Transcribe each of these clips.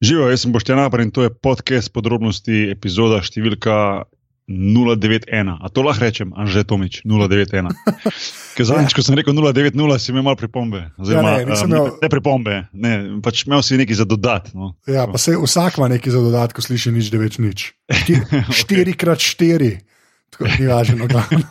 Živijo, jaz sem Boštjan Apar in to je podcast podrobnosti, epizoda številka 091. A to lahko rečem, Anže Tomič, 091. Ker zadnjič, ko sem rekel 090, si imel malo pripombe. Zdaj, Ja, ne, um, imel- ne pripombe, ne, pač imel si nekaj za dodat. No. Ja, pa se vsak ima nekaj za dodatko, sliši nič, da več nič. Šti- Štiri krat štiri. Tako ni važno, glavno.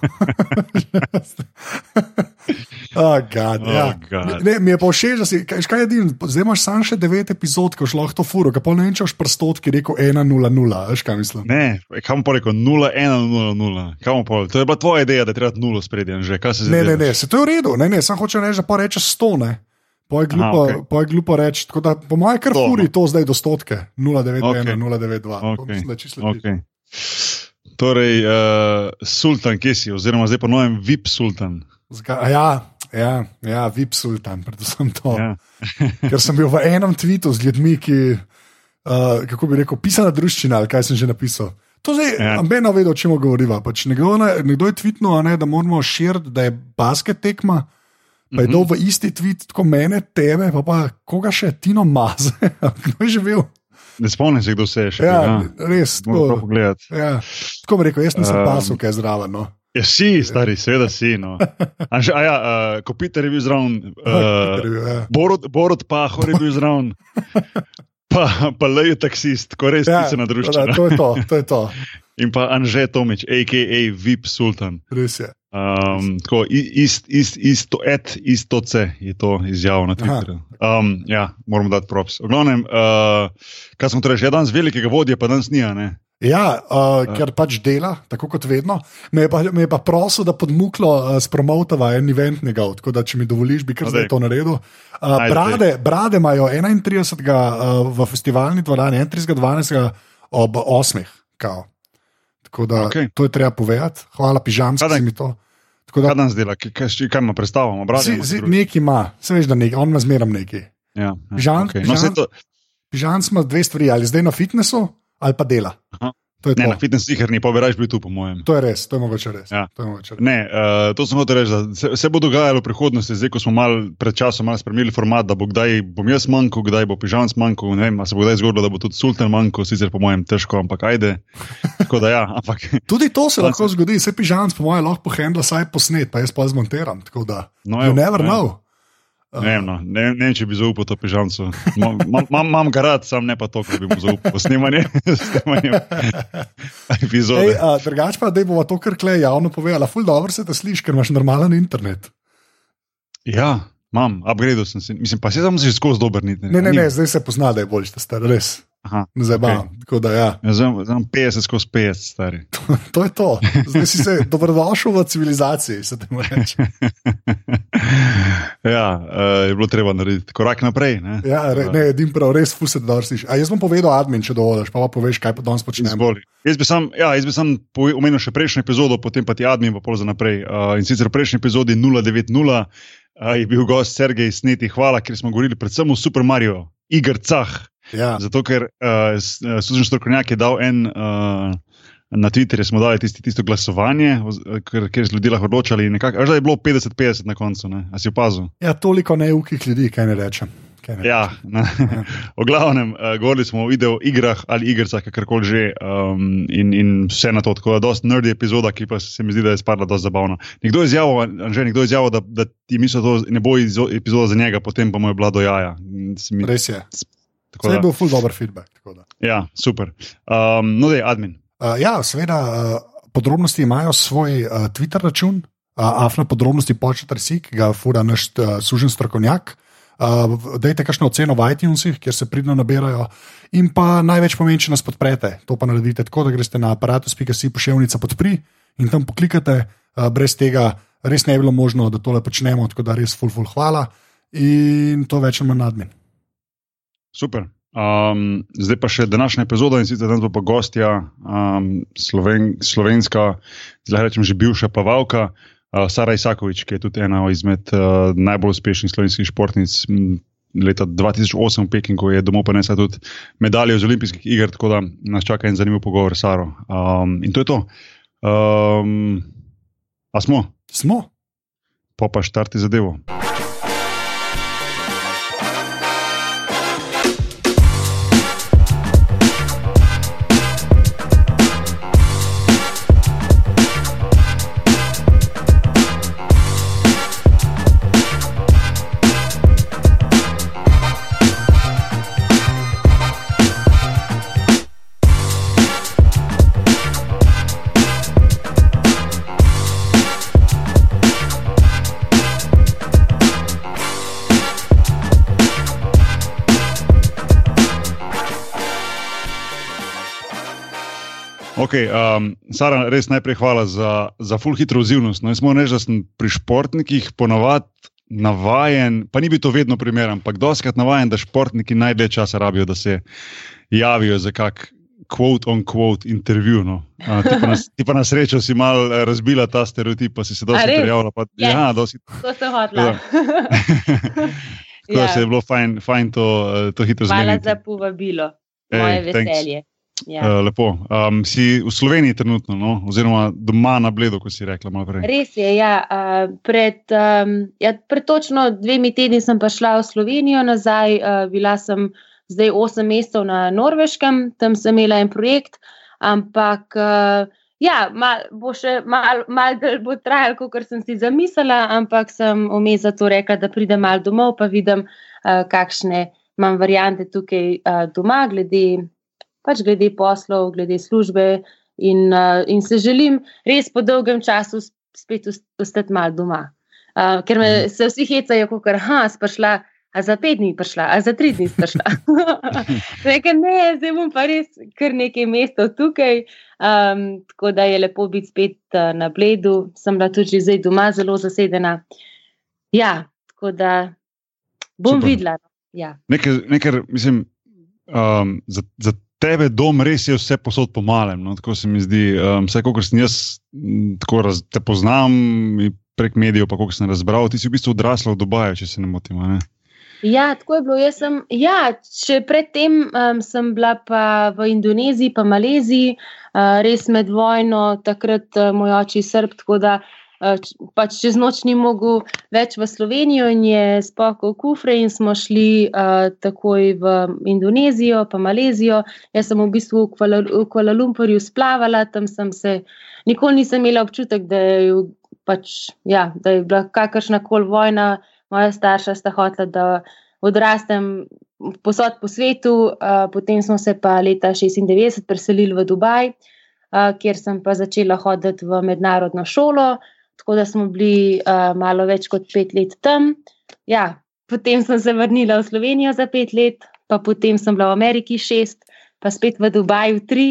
oh, God, Oh, ja. God. ne, mi je pa všeč, da si, kaj, kaj je din, zdaj imaš samo še devet epizod, ko šlo to furo, pa ne vem, če boš prstotki rekel 1-0-0, veš kaj mislim. Ne, kam pa rekel 0-1-0-0. Kam pa, to je bila tvoja ideja, da je treba nulo spredje, že kaj se zdaj. Ne, ne, ne, se to je v redu, ne, ne, samo hočem reči, da pa rečeš 100, ne. Pa je glupo, okej. okay. glupo reči, tako da po mojem kar To, furi no. to zdaj do stotke, 0,91, Okej. 0,92. To Okay. mislim, da je čisto. Okay. Torej, uh, sultan, kje si, oziroma zdaj pa novem VIP sultan. Zga, ja, ja, ja, VIP sultan, predvsem to. Ja. Ker sem bil v enem tvitu z ljudmi, ki, uh, kako bi rekel, pisana druščina ali kaj sem že napisal. To zdaj, Ja. ne vedo, o čem govoriva. Pač nekdo, ne, nekdo je tvitnil, a ne, da moramo širiti, da je basket tekma. Pa je Mhm. to v isti tvit, tako mene, tebe, pa, pa koga še Tino Maze, kdo je živel. Ne spomnim se, kdo se je še. Ja, ja. res. Tako, ja. tako bi rekel, jaz nisem um, pasel, kaj zraven. No. Ja, si, stari, seveda si. No. A že, a ja, uh, ko Peter je bil zraven, uh, ja. Borod, Borod Pahor je bil zraven, pa, pa le je taksist, ko res ja, pisana tako da, družina. to je to, to je to, In pa Anže Tomič, a.k.a. VIP Sultan. res je. Um, tako, ist, ist, isto, et, isto C je to izjavil na Twitterju. Um, ja, moramo dati props. V glavnem, uh, kaj smo torej že danes velikega vodje, pa danes ni, a ne? Ja, uh, ker pač dela, tako kot vedno. Me je pa, me je pa prosil, da podmuklo uh, spromotava en event njegov, tako da če mi dovoliš, bi kar zdaj daj. to naredil. Uh, brade, brade imajo 31. Uh, v festivalni dvorani, 31.12. ob 8. Kao. Tako da okay. to je treba povedati. Hvala, pižamski daj- mi to. Tako da Kaj danes dela, kaj, kaj, kaj ima predstavljamo? nekaj ima, se veš, da nekaj, on ima zmeram nekaj. Ja, ja, Žan- okay. no, Žan- saj to, Pižamski ima dve stvari, ali zdaj na fitnessu, ali pa dela. Aha. To ne, na fitness sicer ni, pa bi raje bil tu, po mojem. To je res, to je mogoče res. Ja. To je mogoče res. Ne, uh, to sem hotel reči, da se, se bo dogajalo v prihodnosti, zdaj ko smo mal pred časom malo spremenili format, da bo kdaj bom jaz manjkal, kdaj bo pižam manjkal, ne vem, se bo kdaj zgodilo, da bo tudi sultan manjkal, sicer po mojem težko, ampak ajde. Tako da ja, ampak Tudi to se lahko zgodi, se pižam, po mojem, lahko pohendla saj posnet, pa jaz pa zmontiram. Tako da, No, you evo, never ja. know. Ne vem, no, ne, ne vem, če bi zaupal to pižamcu. Mam- mam- mam- Imam ga rad, sam ne pa to, ko bi mu zaupal snemanje, snemanje epizode. Ej, a, drugač pa, da bomo to kar klej javno povedali. Ful dobro se te sliši, ker imaš normalen internet. Ja, imam, upgradil sem se, mislim, pa se tam že skozi dober niti. Ne, ne, ne, zdaj se pozna, da je boljši, da star, res. Zabavam. Okay. Tako da, ja, ja, imam 50 skozi 50, stari. to je to. Zdaj si se dobrodošel v civilizaciji, se te mora reči. ja, uh, je bilo treba narediti korak naprej. Ne? Ja, re, ne, edim prav, res ful se te dobro sliši. A jaz bom povedal admin, če dovoliš, pa pa poveš, kaj pa danes počnemo. Izvoli. Jaz bi sam, ja, jaz bi sam omenil še prejšnjo epizodo, potem pa ti admin, pa pol za naprej. Uh, in sicer v prejšnji epizodi 090 uh, je bil gost Sergej Sneti, hvala, ker smo govorili predvsem o Super Mario, igrcah. Ja, Zato, ker uh, služen strokovnjak je dal en. Uh, Na Twitterju smo dali tisti, tisto glasovanje, ker so ljudje lahko odločali. Nekako, da je bilo 50-50 na koncu, ne? a si opazil? ja toliko neukih ljudi, kaj ne rečem. Kaj ne Ja, na, v glavnem, uh, govorili smo o video igrah ali igrah, kakorkoli že, um, in, in vse na to. Tako da, dosta nerdy epizoda, ki pa se mi zdi, da je spadla dosta zabavna. Nekdo je izjavil, že nekdo je izjavil, da, da ti misli, da to ne bo izo- epizoda za njega, potem pa mu je bila do jaja. Mi, Res je. To je bil ful dober feedback. ja, super. Um, no, da je admin. Uh, ja, seveda, uh, podrobnosti imajo svoj uh, Twitter račun, uh, afna podrobnosti početar si, ki ga fura naš uh, sužen strokovnjak. Uh, dajte kakšno oceno v iTunesih, kjer se pridno nabirajo. In pa največ pomeni, če nas podprete. To pa naredite tako, da greste na aparatus.si pošiljnica podpri in tam poklikate. Uh, brez tega res ne bi bilo možno, da tole počnemo, tako da res ful, ful, hvala. In to več ali manj admin. Super. Um, zdaj pa še današnja epizoda in sicer danes bo pa gostja um, Sloven, slovenska, zdaj rečem že bivša plavalka, uh, Sara Isakovič, ki je tudi ena izmed uh, najbolj uspešnih slovenskih športnic. Leta 2008 v Pekingu je domov prinesla tudi medaljo z olimpijskih iger, tako da nas čaka en zanimiv pogovor s Saro. Um, in to je to. Um, a smo, Smo. pa pa štarti zadevo. Okay, um, Sara, res najprej hvala za, za full hitro odzivnost. No, jaz moram reči, da sem pri športnikih ponavadi navajen, pa ni bil to vedno primer, ampak doskrat navajen, da športniki najdlje časa rabijo, da se javijo za kak. Quote on quote intervju. No. Uh, ti, pa na, ti pa na srečo si mal eh, razbila ta stereotip, pa si se dosti prijavila. Pa, yes. ja, dosti. To se hodila. Tako da se je bilo fajn, fajn to, eh, to hitro zgoditi. Hvala za povabilo, moje Ej, veselje. Ja. Uh, lepo. Um, si v Sloveniji trenutno, no? oziroma doma na Bledu, kot si rekla. Res je. Ja. Uh, pred, um, ja, pred točno dvemi tedni sem prišla v Slovenijo nazaj. Uh, bila sem zdaj osem mesecev na Norveškem, tam sem imela en projekt, ampak uh, ja, mal, bo še malo mal bolj bo trajalo, kot sem si zamislila, ampak sem vmes za to rekla, da pridem malo domov, pa vidim, uh, kakšne imam variante tukaj uh, doma, glede, pač glede poslov, glede službe. In, uh, in se želim res po dolgem času spet ostati malo doma. Uh, ker me mhm. se vsi hecajo, kot je, ha, sprašla a za pet dni prišla, a za tri dni prišla. Rekla, ne, zdaj bom pa res kar nekaj mesta tukaj. Um, tako da je lepo biti spet uh, na bledu, sem bila tudi zdaj doma zelo zasedena. Ja, tako da bom Super. videla. No. Ja. Nekaj, nekaj, mislim, um, za, za tebe dom res je vse posod po malem. No? Tako se mi zdi. Um, vse, kot sem jaz tako raz, te poznam prek medijev, pa kot sem razbral, ti si v bistvu odrasla v Dubaju, če se ne motim. Ne? Ja, tako je bilo. Sem, ja, še predtem um, sem bila pa v Indoneziji, pa Maleziji, uh, res med vojno, takrat uh, moj oče srb, tako da uh, pač čez noč ni mogel več v Slovenijo in je spokal kufre in smo šli uh, takoj v Indonezijo, pa Malezijo. Jaz sem v bistvu v Kuala, v Kuala Lumpurju splavala, tam sem se, nikoli nisem imela občutek, da je, pač, ja, da je bila kakršna koli vojna moja starša sta hotela, da odrastem posod po svetu, uh, potem smo se pa leta 96 preselili v Dubaj, uh, kjer sem pa začela hoditi v mednarodno šolo, tako da smo bili uh, malo več kot pet let tam. Ja, potem sem se vrnila v Slovenijo za pet let, pa potem sem bila v Ameriki šest, pa spet v Dubaju tri,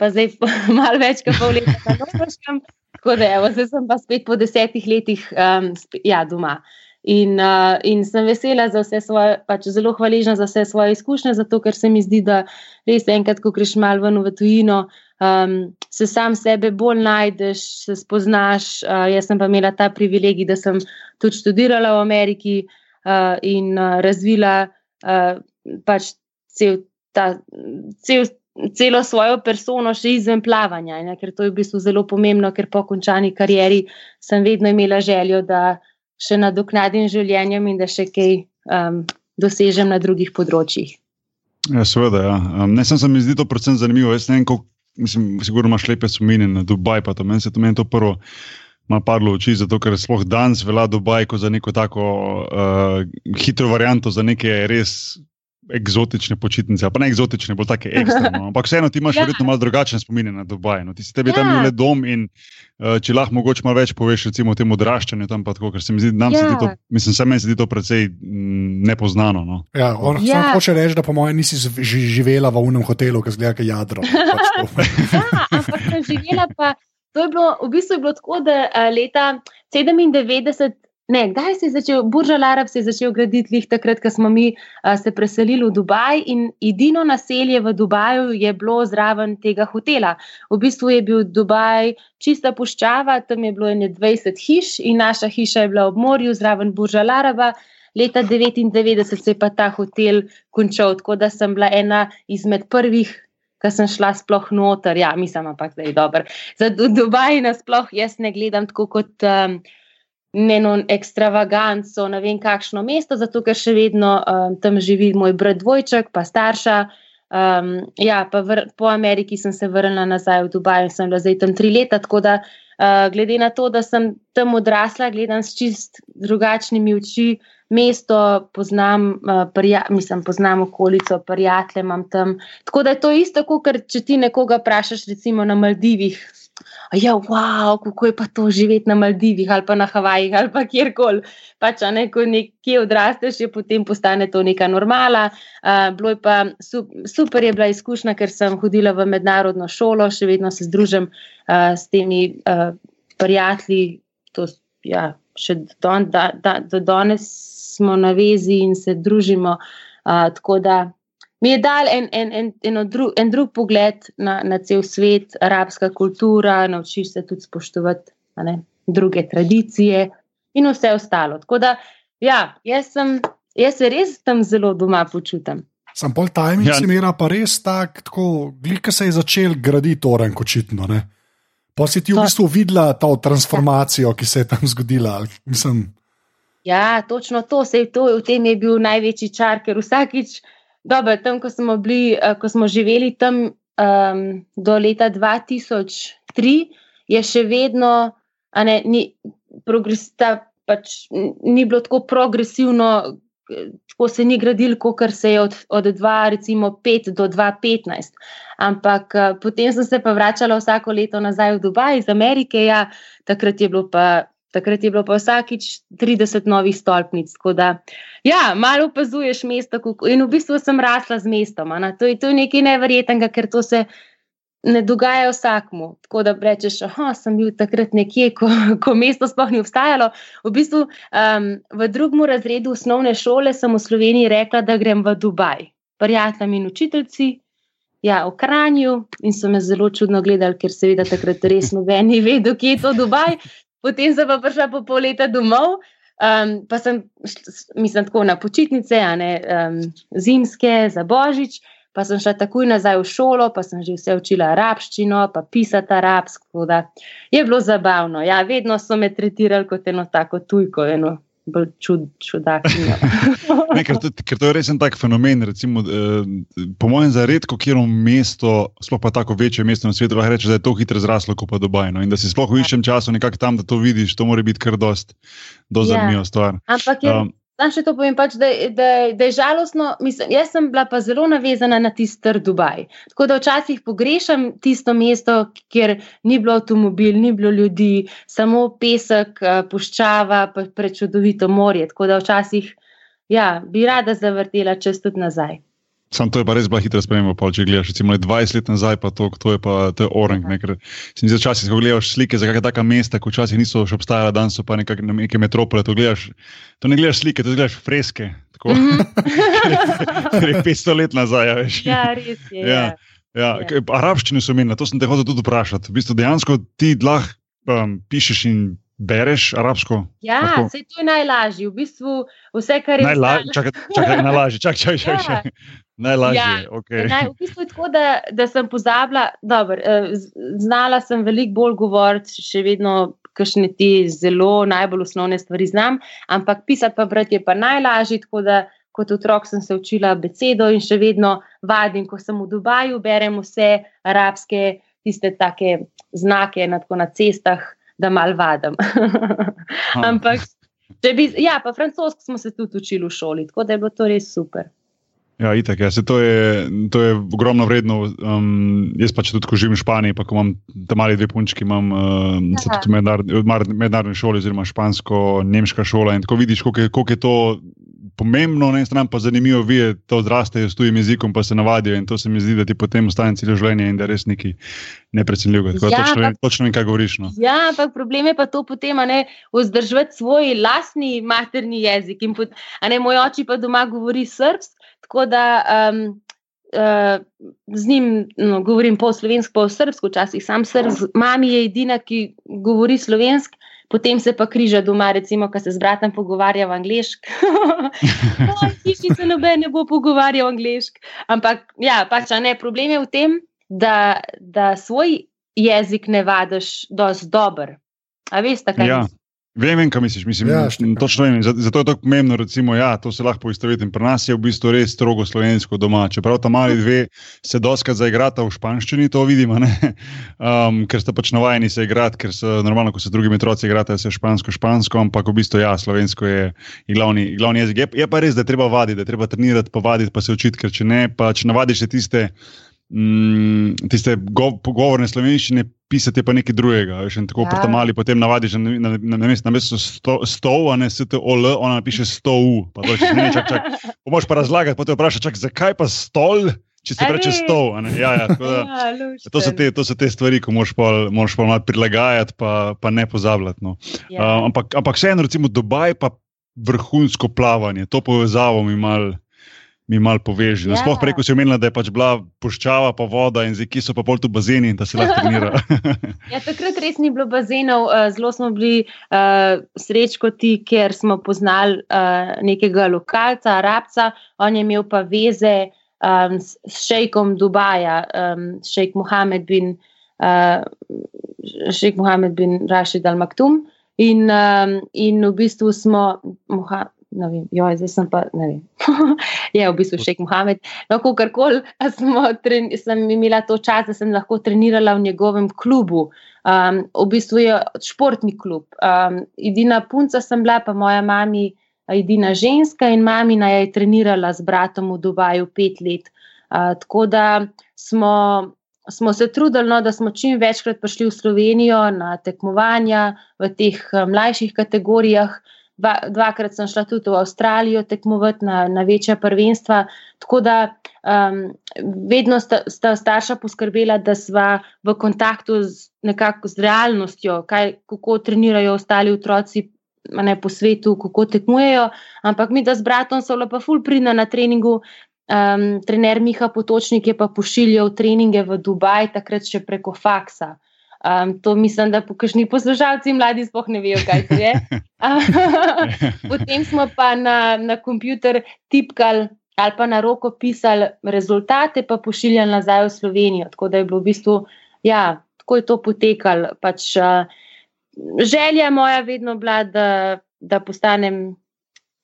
pa zdaj malo več kot pol leta na Norveškem. Tako da, evo, zdaj sem pa spet po desetih letih um, spet, ja, doma. In, uh, in sem vesela za vse svoje, pač zelo hvaležna za vse svoje izkušnje, zato ker se mi zdi, da res enkrat, ko greš malo ven v tujino, um, se sam sebe bolj najdeš, se spoznaš. Uh, jaz sem pa imela ta privilegij, da sem tudi študirala v Ameriki uh, in uh, razvila uh, pač cel ta. Cel, Celo svojo persono, še izven plavanja, ne? ker to je v bistvu zelo pomembno, ker po končani karieri sem vedno imela željo, da še nadoknadim življenjem in da še kaj um, dosežem na drugih področjih. Ja, seveda. Ja. Um, ne, sem se mi zdi to predvsem zanimivo. Jaz ne vem, kako, mislim, sigurno imaš lepe spomine na Dubaj, pa to meni se to meni to prvo. Malo padlo v oči, zato ker sploh danes velja Dubaj kot za neko tako uh, hitro varianto, za neke res eksotične počitnice, pa ne eksotične, bolj tako ekstremne. No. Ampak vseeno ti imaš ja. verjetno malo drugačne spomine na Dubaj. No. Ti si tebi ja. tam le dom in uh, če lahko mogoče malo več poveš recimo, o tem odraščanju tam, tako, ker se mi zdi, da ja. se, to, mislim, se meni zdi to precej mm, nepoznano. No. Ja, on ja. hoče reči, da po mojem nisi živela v unem hotelu, ki zgleda kot jadro. Pač ja, ampak sem živela pa. To je bilo, v bistvu je bilo tako, da uh, leta 97 Ne, kdaj se je začel, Burža Larab se je začel graditi, lih takrat, ko smo mi a, se preselili v Dubaj in edino naselje v Dubaju je bilo zraven tega hotela. V bistvu je bil Dubaj čista puščava, tam je bilo 20 hiš in naša hiša je bila ob morju zraven Burža Laraba. Leta 99 se je pa ta hotel končal, tako da sem bila ena izmed prvih, ki sem šla sploh noter. Ja, mislim, ampak da je dobro. Za Dubaj nasploh jaz ne gledam tako kot. Um, eno ekstravaganco, ne vem kakšno mesto, zato ker še vedno um, tam živi moj brat Dvojček, pa starša. Um, ja, pa vr, po Ameriki sem se vrnila nazaj v Dubaj in sem bila zdaj tam tri leta. Tako da, uh, glede na to, da sem tam odrasla, gledam s čist drugačnimi oči. Mesto poznam, uh, prija, mislim, poznam okolico, prijatelje imam tam. Tako da je to isto, kot če ti nekoga vprašaš, recimo na Maldivih, ja, wow, kako je pa to živeti na Maldivih ali pa na Havajih ali pa kjerkoli. Pač, ne, ko nekje odrasteš, je potem postane to neka normala. Uh, je pa, super je bila izkušnja, ker sem hodila v mednarodno šolo, še vedno se združim uh, s temi uh, prijatelji. To, ja, še do, da, da, do danes smo na vezi in se družimo. Uh, tako da mi je dal en, en, en, en, dru, en drug pogled na, na cel svet, arabska kultura, naučiš se tudi spoštovati ne, druge tradicije in vse ostalo. Tako da, ja, jaz, sem, jaz se res tam zelo doma počutim. Sam pol tajming ja. semira pa res tak, tako, glika se je začel graditi oren, očitno. Pa si ti v bistvu videla ta transformacijo, ki se je tam zgodila. Mislim, ja, točno to, to, v tem je bil največji čar, ker vsakič. Dobro, tam, ko smo, bili, uh, ko smo živeli tam um, do leta 2003, je še vedno, ne, ni, ta, pač, ni bilo tako progresivno, tako se ni gradil, kot se je od, od 2,5 do 2,15. Ampak uh, potem sem se pa vračala vsako leto nazaj v Dubaj iz Amerike, ja, takrat je bilo pa Takrat je bilo pa vsakič 30 novih stolpnic. Da, ja, malo opazuješ mesto, in v bistvu sem rasla z mestom. To je, to je nekaj nevrjetnega, ker to se ne dogaja vsakmu. Tako da rečeš, da sem bil takrat nekje, ko, ko mesto sploh ni obstajalo. V bistvu um, v drugem razredu osnovne šole sem v Sloveniji rekla, da grem v Dubaj. Prijatelji in učiteljci. Ja, v Kranju in so me zelo čudno gledali, ker seveda takrat res noben ni vedel, kje je to Dubaj potem sem pa prišla po pol leta domov, um, pa sem, mislim, tako na počitnice, ne um, zimske, za božič. Pa sem šla takoj nazaj v šolo, pa sem že vse učila arabščino, pa pisati arabsko. Je bilo zabavno. Ja, vedno so me tretirali kot eno tako tujko, eno bolj čud, čudakinjo. ne, ker, ker to je res en tak fenomen. Recimo, eh, po mojem, za redko kjero mesto, sploh pa tako večje mesto na svetu, lahko rečeš, da je to hitro zraslo kot pa Dubaj. No? In da si sploh v iščem času nekako tam, da to vidiš, to mora biti kar dost, dost ja. zanimiva stvar. Ampak je. Um, Sam še to povem, pač, da, da, da je žalostno. Mislim, jaz sem bila pa zelo navezana na tisti trd Dubaj. Tako da včasih pogrešam tisto mesto, kjer ni bilo avtomobil, ni bilo ljudi, samo pesek, eh, puščava, pa prečudovito morje. Tako da včasih ja, bi rada zavrtela čez tudi nazaj. Sam to je pa res bila hitra sprememba. Pa, če gledaš, recimo 20 let nazaj, pa to, to je pa to je orang. Ne, se mi zdi, včasih, ko gledaš slike za kakšna taka mesta, ki včasih niso še obstajala, danes so pa nekak, neke metropole. To, gledaš, to ne gledaš slike, to gledaš freske. Tako, mm -hmm. 500 let nazaj, ja, veš. Ja, res je. Ja. Ja. Ja. Arabščine so menili, to sem te hotel tudi vprašati. V bistvu dejansko ti lahko um, pišeš in bereš arabsko? Ja, se to je najlažje. V bistvu vse, kar je najlažje. Čakaj, čakaj, najlažje. Čakaj, čakaj. čakaj. Ja. Najlažje je. Ja, okay. naj, v bistvu je tako, da, da sem pozabila, dober, eh, znala sem veliko bolj govoriti, še vedno kakšne ti zelo najbolj osnovne stvari znam, ampak pisati pa brati je pa najlažje. Kot otrok sem se učila besedo in še vedno vadim, ko sem v Dubaju, berem vse arabske, tiste take znake na, na cestah, da mal vadim. Ampak, bi, ja, pa francosko smo se tudi učili v šoli, tako da je bilo to res super. Ja, itak, ja. Se, to, je, to je ogromno vredno. Um, jaz pa če tudi živim v Španiji, pa imam tam mali dve punčki, imam um, tudi v mednarodni šoli, oziroma špansko-nemška šola. In tako vidiš, koliko je to pomembno, na eni strani pa zanimivo, vi to odrastejo s tujim jezikom, pa se navadijo in to se mi zdi, da ti potem ostane celo življenje in da res neki neprecenljivo. Ja, točno, točno vem, kaj govoriš. No. Ja, ampak problem je pa to potem, ne vzdržati svoj lastni materni jezik. Pot, ne, moj oči pa doma govori srpsko. Tako da um, uh, z njim no, govorim po slovensko, po srpsko, včasih sam srpsko. Mami je edina, ki govori slovensko potem se pa križa doma, recimo, ko se z bratom pogovarja v angliški. Hiši se noben ne bo pogovarjal angliški. Ampak, ja, pač ne, problem je v tem, da, da svoj jezik ne vadiš dosti dober. A veste, kaj ja. je? Vem, vem, kaj misliš. Mislim, ja, točno vem. Zato je to pomembno. Recimo, ja, to se lahko poistovetim. Pri nas je v bistvu res strogo slovensko doma. Čeprav tam mali dve se doskrat zaigrata v španščini, to vidimo, um, ker ste pač navajeni se igrati, ker so normalno, ko se drugi otroci igrajo, se špansko, špansko, ampak v bistvu ja, slovensko je, je glavni, glavni jezik. Je, je pa res, da je treba vaditi, da je treba trenirati, pa vaditi, pa se učiti, ker če ne, pa če navadiš tiste mm, tiste go, pogovorne slovenščine pisati pa nekaj drugega. Še tako ja. mali potem navadi, že na, na, na, na mestu sto, stov, a ne se te ol, ona piše sto u. Pa to še ne, čak, čak. Pomoč pa razlagati, pa te vpraša, čak, zakaj pa stol? Če se reče stol, ja, ja, da, ja, to, so te, to so te stvari, ko moraš pa malo prilagajati, pa, pa ne pozabljati. No. Ja. Uh, ampak, ampak vseeno, recimo Dubaj, pa vrhunsko plavanje, to povezavo mi malo mi mal poveže. No, ja. Sploh preko si omenila, da je pač bila puščava, pa voda in zdaj so pa pol tu bazeni, da se lahko trenira. ja, takrat res ni bilo bazenov, uh, zelo smo bili uh, srečkoti, ker smo poznali uh, nekega lokalca, arabca, on je imel pa veze um, s šejkom Dubaja, um, šejk Mohamed bin. Uh, Šejk Mohamed bin Rashid al-Maktum, in, um, in v bistvu smo, ne vem, joj, zdaj sem pa, ne vem, je v bistvu še Mohamed. No, kakorkoli sem imela to čas, da sem lahko trenirala v njegovem klubu. Um, v bistvu je športni klub. Um, edina punca sem bila, pa moja mama, edina ženska in mama je trenirala z bratom v Dubaju pet let. Uh, tako da smo. Smo se trudili, no, da smo čim večkrat prišli v Slovenijo na tekmovanja v teh mlajših kategorijah, dva, dvakrat sem šla tudi v Avstralijo tekmovati na, na večja prvenstva. Tako da um, vedno sta, sta starša poskrbela, da sva v kontaktu z, z realnostjo, kaj, kako trenirajo ostali otroci. Ne po svetu, kako tekmujejo, ampak mi, da z bratom so lepo, fulprina na treningu. Um, trener Miha Potočnik je pa pošiljal treninge v Dubaj, takrat še preko faksa. Um, to mislim, da pokažni poslušalci mladi sploh ne vejo, kaj to je. Potem smo pa na, na kompjuter tipkali ali pa na roko pisali rezultate, pa pošiljali nazaj v Slovenijo. Tako da je bilo v bistvu, ja, tako je to potekalo. Pač, uh, želja moja vedno bila, da, da postanem.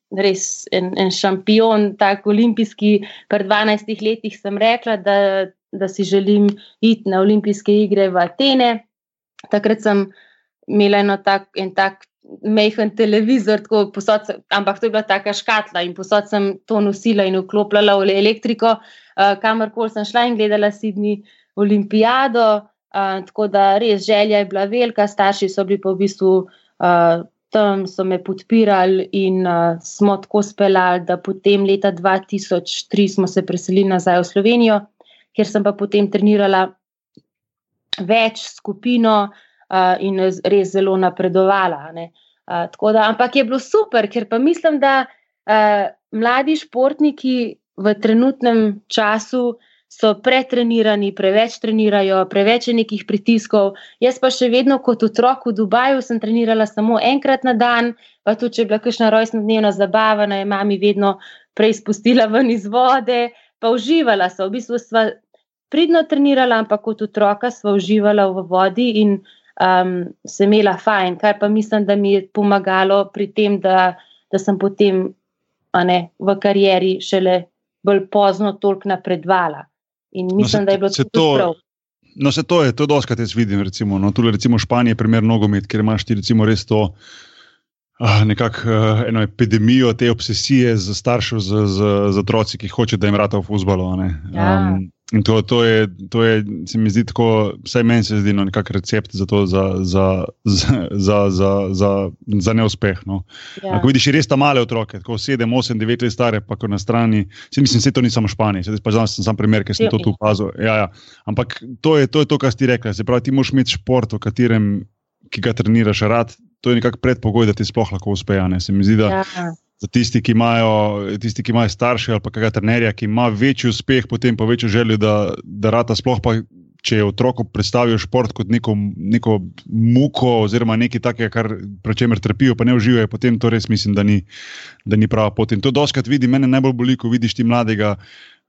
Res en, en šampion, tako olimpijski. Pred 12 leti sem rekla, da, da si želim iti na olimpijske igre v Atene, takrat sem imela eno tak, en tak mehen televizor, posod, ampak to je bila taka škatla in posod sem to nosila in vklopljala v elektriko, uh, kamorkoli sem šla in gledala Sidni olimpijado. Uh, tako da res želja je bila velika, starši so bili pa v bistvu uh, tam, so me podpirali in uh, smo tako speljali, da potem leta 2003 smo se preselili nazaj v Slovenijo, kjer sem pa potem trenirala več skupino uh, in res zelo napredovala. Uh, da, ampak je bilo super, ker pa mislim, da uh, mladi športniki v trenutnem času so pretrenirani, preveč trenirajo, preveč je nekih pritiskov. Jaz pa še vedno kot otrok v Dubaju sem trenirala samo enkrat na dan, pa tudi če je bila kakšna rojstnodnevna zabava, je mami vedno prej spustila ven iz vode, pa uživala so. V bistvu sva pridno trenirala, ampak kot otroka sva uživala v vodi in um, se imela fajn, kar pa mislim, da mi je pomagalo pri tem, da, da sem potem ne, v karieri šele bolj pozno toliko napredvala. In no, mislim, no, se, da je bilo to prav. No, se to je, to doskrat jaz vidim. Recimo, no, tudi recimo Španija je primer nogomet, ker imaš ti recimo res to. Uh, nekako uh, eno epidemijo te obsesije za starše, za, za, za otroci, ki hoče, da jim rata v fusbalu. Ja. Um, In to, to, je, to je, se mi zdi tako, vsaj meni se zdi, no, nekakšen recept za, to, za, za, za, za, za, za neuspeh. No. Ja. Ko vidiš res ta male otroke, tako 7, 8, 9 let stare, pa na strani, se mislim, da to ni samo v Španiji, sedaj pa znam, sem sam primer, ker sem to tu opazil. Ja, ja. Ampak to je, to je to, kar si rekla. Se pravi, ti moraš imeti šport, v katerem, ki ga treniraš rad, to je nekako predpogoj, da ti sploh lahko uspe. Se mi zdi, da. Ja za tisti, ki imajo, tisti, ki imajo starše ali pa kakega trenerja, ki ima večji uspeh, potem pa večjo željo, da, da rata sploh pa. Če je otroku predstavil šport kot neko, neko muko, oziroma nekaj takega, kar pri čemer trpijo, pa ne uživajo, potem to res mislim, da ni, da ni prava pot. In to doskrat vidi, mene najbolj boli, ko vidiš ti mladega,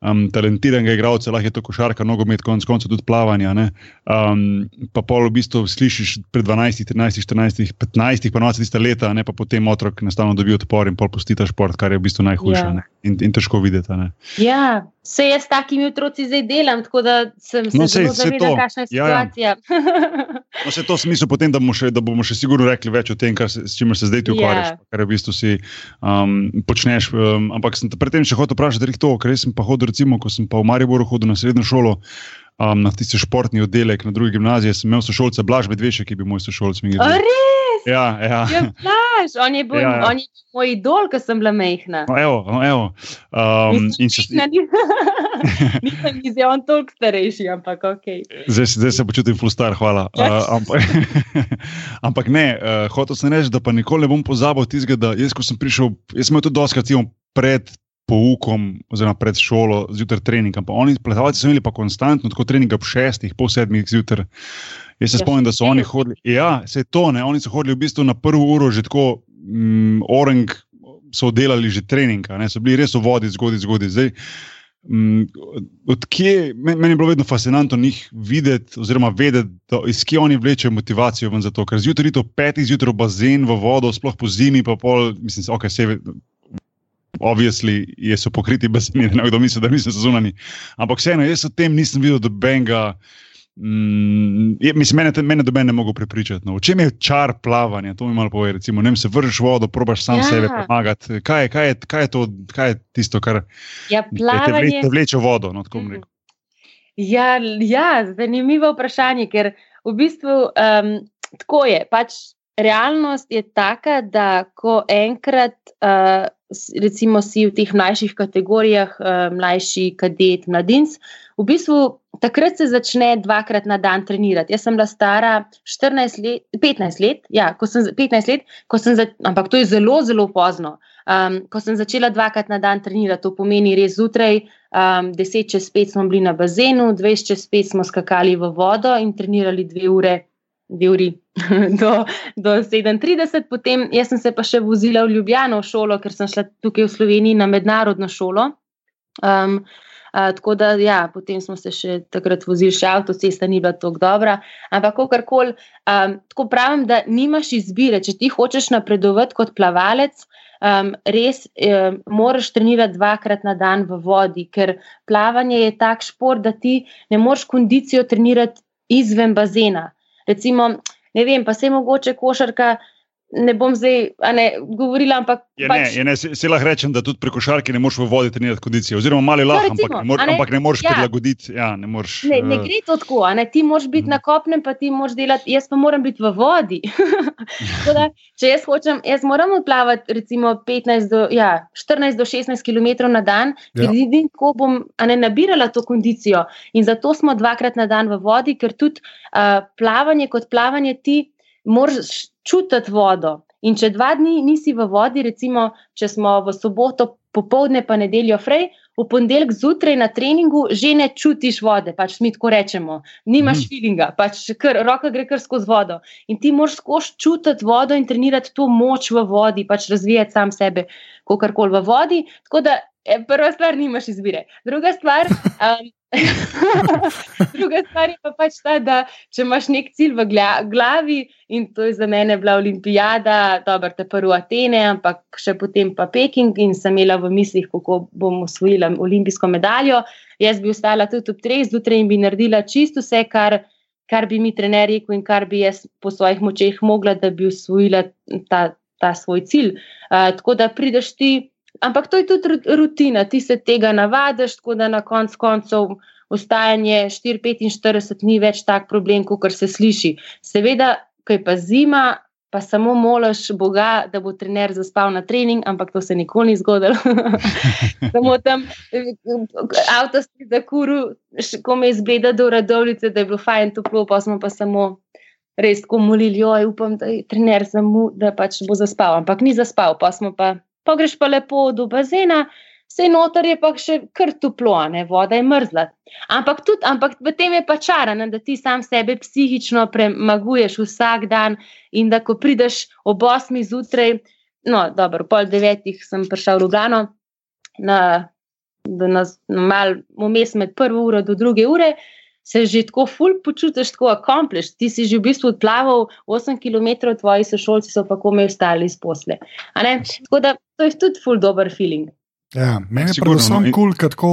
um, talentiranega igralca, lahko je to košarka, nogomet, konec koncev tudi plavanje. Um, pa pol v bistvu slišiš pred 12, 13, 14, 15, pa 20 leta, ne pa potem otrok enostavno dobi odpor in pol pusti ta šport, kar je v bistvu najhujše. Ja. in, in težko videti. Ja, se jaz s takimi otroci zdaj delam, tako da sem se no, zelo zavedal, kakšna je situacija. Ja, ja. No, se to smisel potem, da bomo, še, da bomo še sigurno rekli več o tem, se, s čimer se zdaj ti ukvarjaš, yeah. kar v bistvu si um, počneš. Um, ampak sem predtem še hotel vprašati, to, ker sem pa hodil recimo, ko sem pa v Mariboru hodil na srednjo šolo, um, na tisti športni oddelek na drugi gimnaziji, sem imel sošolca Blaž Medvešek, ki je bil moj sošolc. Res? Ja, ja. Je Blaž, on je bil, ja, ja. On je bil moj idol, ko sem bila mehna. No, evo, no, evo. Um, če ste. Nisem iz on toliko starejši, ampak ok. Zdaj, zdaj se počutim flustar, hvala. Uh, ampak, ampak ne, uh, hotel sem reči, da pa nikoli ne bom pozabil tistega, da jaz, ko sem prišel, jaz sem imel tudi doskrat pred poukom, oziroma pred šolo, zjutraj trening. Pa oni, plesalci, so imeli pa konstantno, tako trening ob šestih, pol sedmih zjutraj. Jaz se ja, spomnim, da so oni hodili. Ja, se je to, ne? oni so hodili v bistvu na prvo uro, že tako, mm, orang so delali že trening, ne? so bili res v vodi, zgodaj, zgodaj. Zdaj, mm, odkje, meni je bilo vedno fascinantno njih videti, oziroma vedeti, da, iz kje oni vlečejo motivacijo za to. Ker zjutraj je to petih zjutraj bazen, v vodo, sploh po zimi, pa pol, mislim, ok, se obvisli so pokriti baseni, ne kdo misli, da niso zunani. Ampak vseeno, jaz o tem nisem videl dobenega. Mm, mislim, mene, mene do mene ne mogo prepričati. No. V čem je čar plavanja? To mi malo pove. Recimo, ne, se vrneš v vodo, probaš sam ja. sebe pomagati. Kaj, kaj, kaj, kaj, kaj je tisto, kar ja, plavanje... te vleče v vodo? No, mm. ja, ja, zanimivo vprašanje, ker v bistvu um, tako je. Pač realnost je taka, da ko enkrat. Uh, recimo si v teh mlajših kategorijah, uh, mlajši kadet, mladinc, v bistvu takrat se začne dvakrat na dan trenirati. Jaz sem bila stara 14 let, 15 let, ja, ko sem 15 let, ko sem za, ampak to je zelo, zelo pozno. Um, ko sem začela dvakrat na dan trenirati, to pomeni res zjutraj, um, 10 čez 5 smo bili na bazenu, 20 čez 5 smo skakali v vodo in trenirali dve ure dve uri do, do 37, potem jaz sem se pa še vozila v Ljubljano v šolo, ker sem šla tukaj v Sloveniji na mednarodno šolo. Um, a, tako da, ja, potem smo se še takrat vozili, še avtocesta ni bila tako dobra. Ampak, kakorkoli, um, tako pravim, da nimaš izbire. Če ti hočeš napredovati kot plavalec, um, res um, moraš trenirati dvakrat na dan v vodi, ker plavanje je tak šport, da ti ne moreš kondicijo trenirati izven bazena recimo, ne vem, pa se mogoče košarka ne bom zdaj ne, govorila. Ampak, je, pač, ne, je, ne, se, se lahko rečem, da tudi preko šarke ne moreš v vodi trenirati kondicijo. Oziroma, malo no, lahko, ampak, ne, ampak ne moreš ja, prilagoditi. Ja, ne, moreš, ne, ne eh, gre to tako. Ti moraš biti uh, na kopnem, pa ti moraš delati, jaz pa moram biti v vodi. da, če jaz hočem, jaz moram odplavati recimo 15 do, ja, 14 do 16 km na dan, ja. ker vidim, kako bom ne, nabirala to kondicijo. In zato smo dvakrat na dan v vodi, ker tudi uh, plavanje kot plavanje ti moraš čutiti vodo. In če dva dni nisi v vodi, recimo, če smo v soboto popoldne, pa nedeljo frej, v ponedeljek zjutraj na treningu že ne čutiš vode, pač mi tako rečemo, nimaš mm. feelinga, pač kar, roka gre kar skozi vodo. In ti moraš skozi čutiti vodo in trenirati to moč v vodi, pač razvijati sam sebe, kakorkoli v vodi. Tako da e, prva stvar, nimaš izbire. Druga stvar. Um, Druga stvar je pa pač ta, da če imaš nek cilj v glavi, in to je za mene bila olimpijada, dobro, te prvo Atene, ampak še potem pa Peking, in sem imela v mislih, kako bom osvojila olimpijsko medaljo. Jaz bi ostala tudi ob treh zjutraj in bi naredila čisto vse, kar, kar bi mi trener rekel in kar bi jaz po svojih močeh mogla, da bi osvojila ta, ta svoj cilj. Uh, tako da prideš ti. Ampak to je tudi rutina, ti se tega navadiš, tako da na konc koncev ostajanje 4-45 ni več tak problem, kot se sliši. Seveda, ko je pa zima, pa samo moliš Boga, da bo trener zaspal na trening, ampak to se nikoli ni zgodilo. samo tam avto si za kuru, ko me izgleda do radovnice, da je bilo fajn toplo, pa smo pa samo. Res, ko molili, oj, upam, da je trener zamu, da pač bo zaspal, ampak ni zaspal, pa smo pa pa greš pa lepo do bazena, vse noter je pa še kar toplo, ne voda je mrzla. Ampak, tudi, ampak v tem je pa čarano, da ti sam sebe psihično premaguješ vsak dan in da ko prideš ob 8 zjutraj, no, dobro, pol devetih sem prišel v Ljubljano, na, na, na mal vmes med prvo uro do druge ure. Se že tako ful počutiš, tako accomplished. Ti si že v bistvu odplaval 8 km, tvoji sošolci so pa komaj ostali iz posle. Tako da to je tudi ful dober feeling. Ja, meni je predvsem kul, cool, kako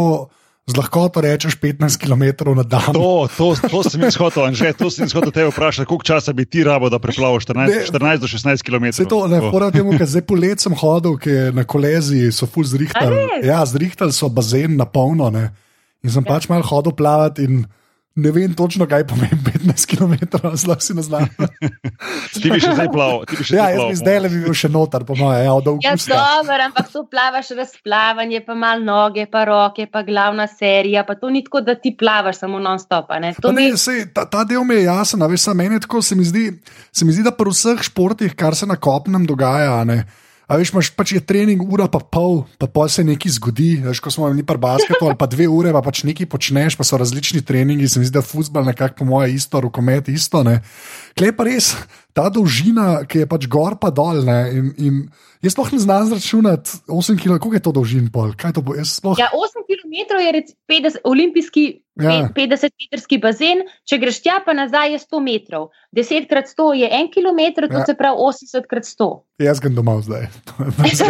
z lahkoto rečeš 15 km na dan. To, to, to sem jaz hotel, Anže, to sem jaz hotel te vprašati, koliko časa bi ti rabo, da preplavaš 14, 14 do 16 km. Se to, ne, fora temu, ker zdaj polet sem hodil, ker na kolezi so ful zrihtali. Ja, zrihtali so bazen na polno, ne. In sem Ja. pač mal hodil plavati in ne vem točno, kaj pomeni 15 km, zelo si ne znam. Ti bi še zdaj plaval. ti bi še Ja, zdaj jaz plaval. bi zdaj le bi bil še noter, po mojem, ja, od Ja, dobro, ampak to plavaš razplavanje, pa malo noge, pa roke, pa glavna serija. Pa to ni tako, da ti plavaš samo non-stop. a Ne? To Ne, ni, sej, ta, ta del mi je jasen, a veš, samo meni je tako, se mi, zdi, se mi zdi, da pri vseh športih, kar se na kopnem dogaja, a ne, a veš, imaš pač je trening ura pa pol, pa pol se nekaj zgodi, veš, ko smo bili pri basketu ali pa dve ure, pa pač nekaj počneš, pa so različni treningi, se mi zdi, da futbal nekako po moje isto, rokomet isto, ne. Klej pa res, ta dolžina, ki je pač gor pa dol, ne, in, in jaz sploh ne znam zračunati 8 km, koliko je to dolžin pol, to bo, sploh. ja, 8 km je rec, 50, olimpijski Ja. ja. 50-metrski bazen, če greš tja pa nazaj je 100 metrov. 10 krat 100 je 1 km, to Ja. se pravi 80 krat 100. Jaz grem domov zdaj, to je brez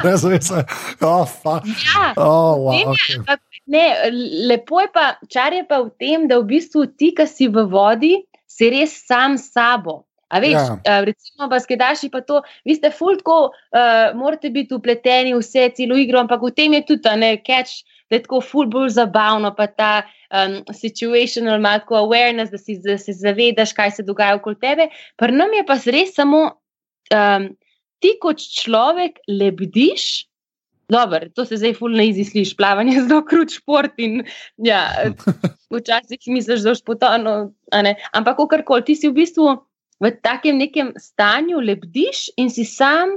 veze, veze. Oh, fuck. Ja. Oh, wow, okay. Ne, lepo je pa, čar je pa v tem, da v bistvu ti, ki si v vodi, si res sam s sabo. A veš, Ja. ja. recimo, baskedaši pa to, vi ste fultko, uh, morate biti upleteni v vse, celo igro, ampak v tem je tudi, a ne, catch, da je tako ful bolj zabavno, pa ta um, situational, malo awareness, da, si, da se zavedaš, kaj se dogaja okoli tebe. Pri nam je pa res samo, um, ti kot človek lebdiš, Dobar, to se zdaj fulno izi sliši, plavanje je zelo krut šport in ja, včasih misliš, da boš potonil, a ne. ampak kakorkoli, ti si v bistvu v takem nekem stanju lebdiš in si sam,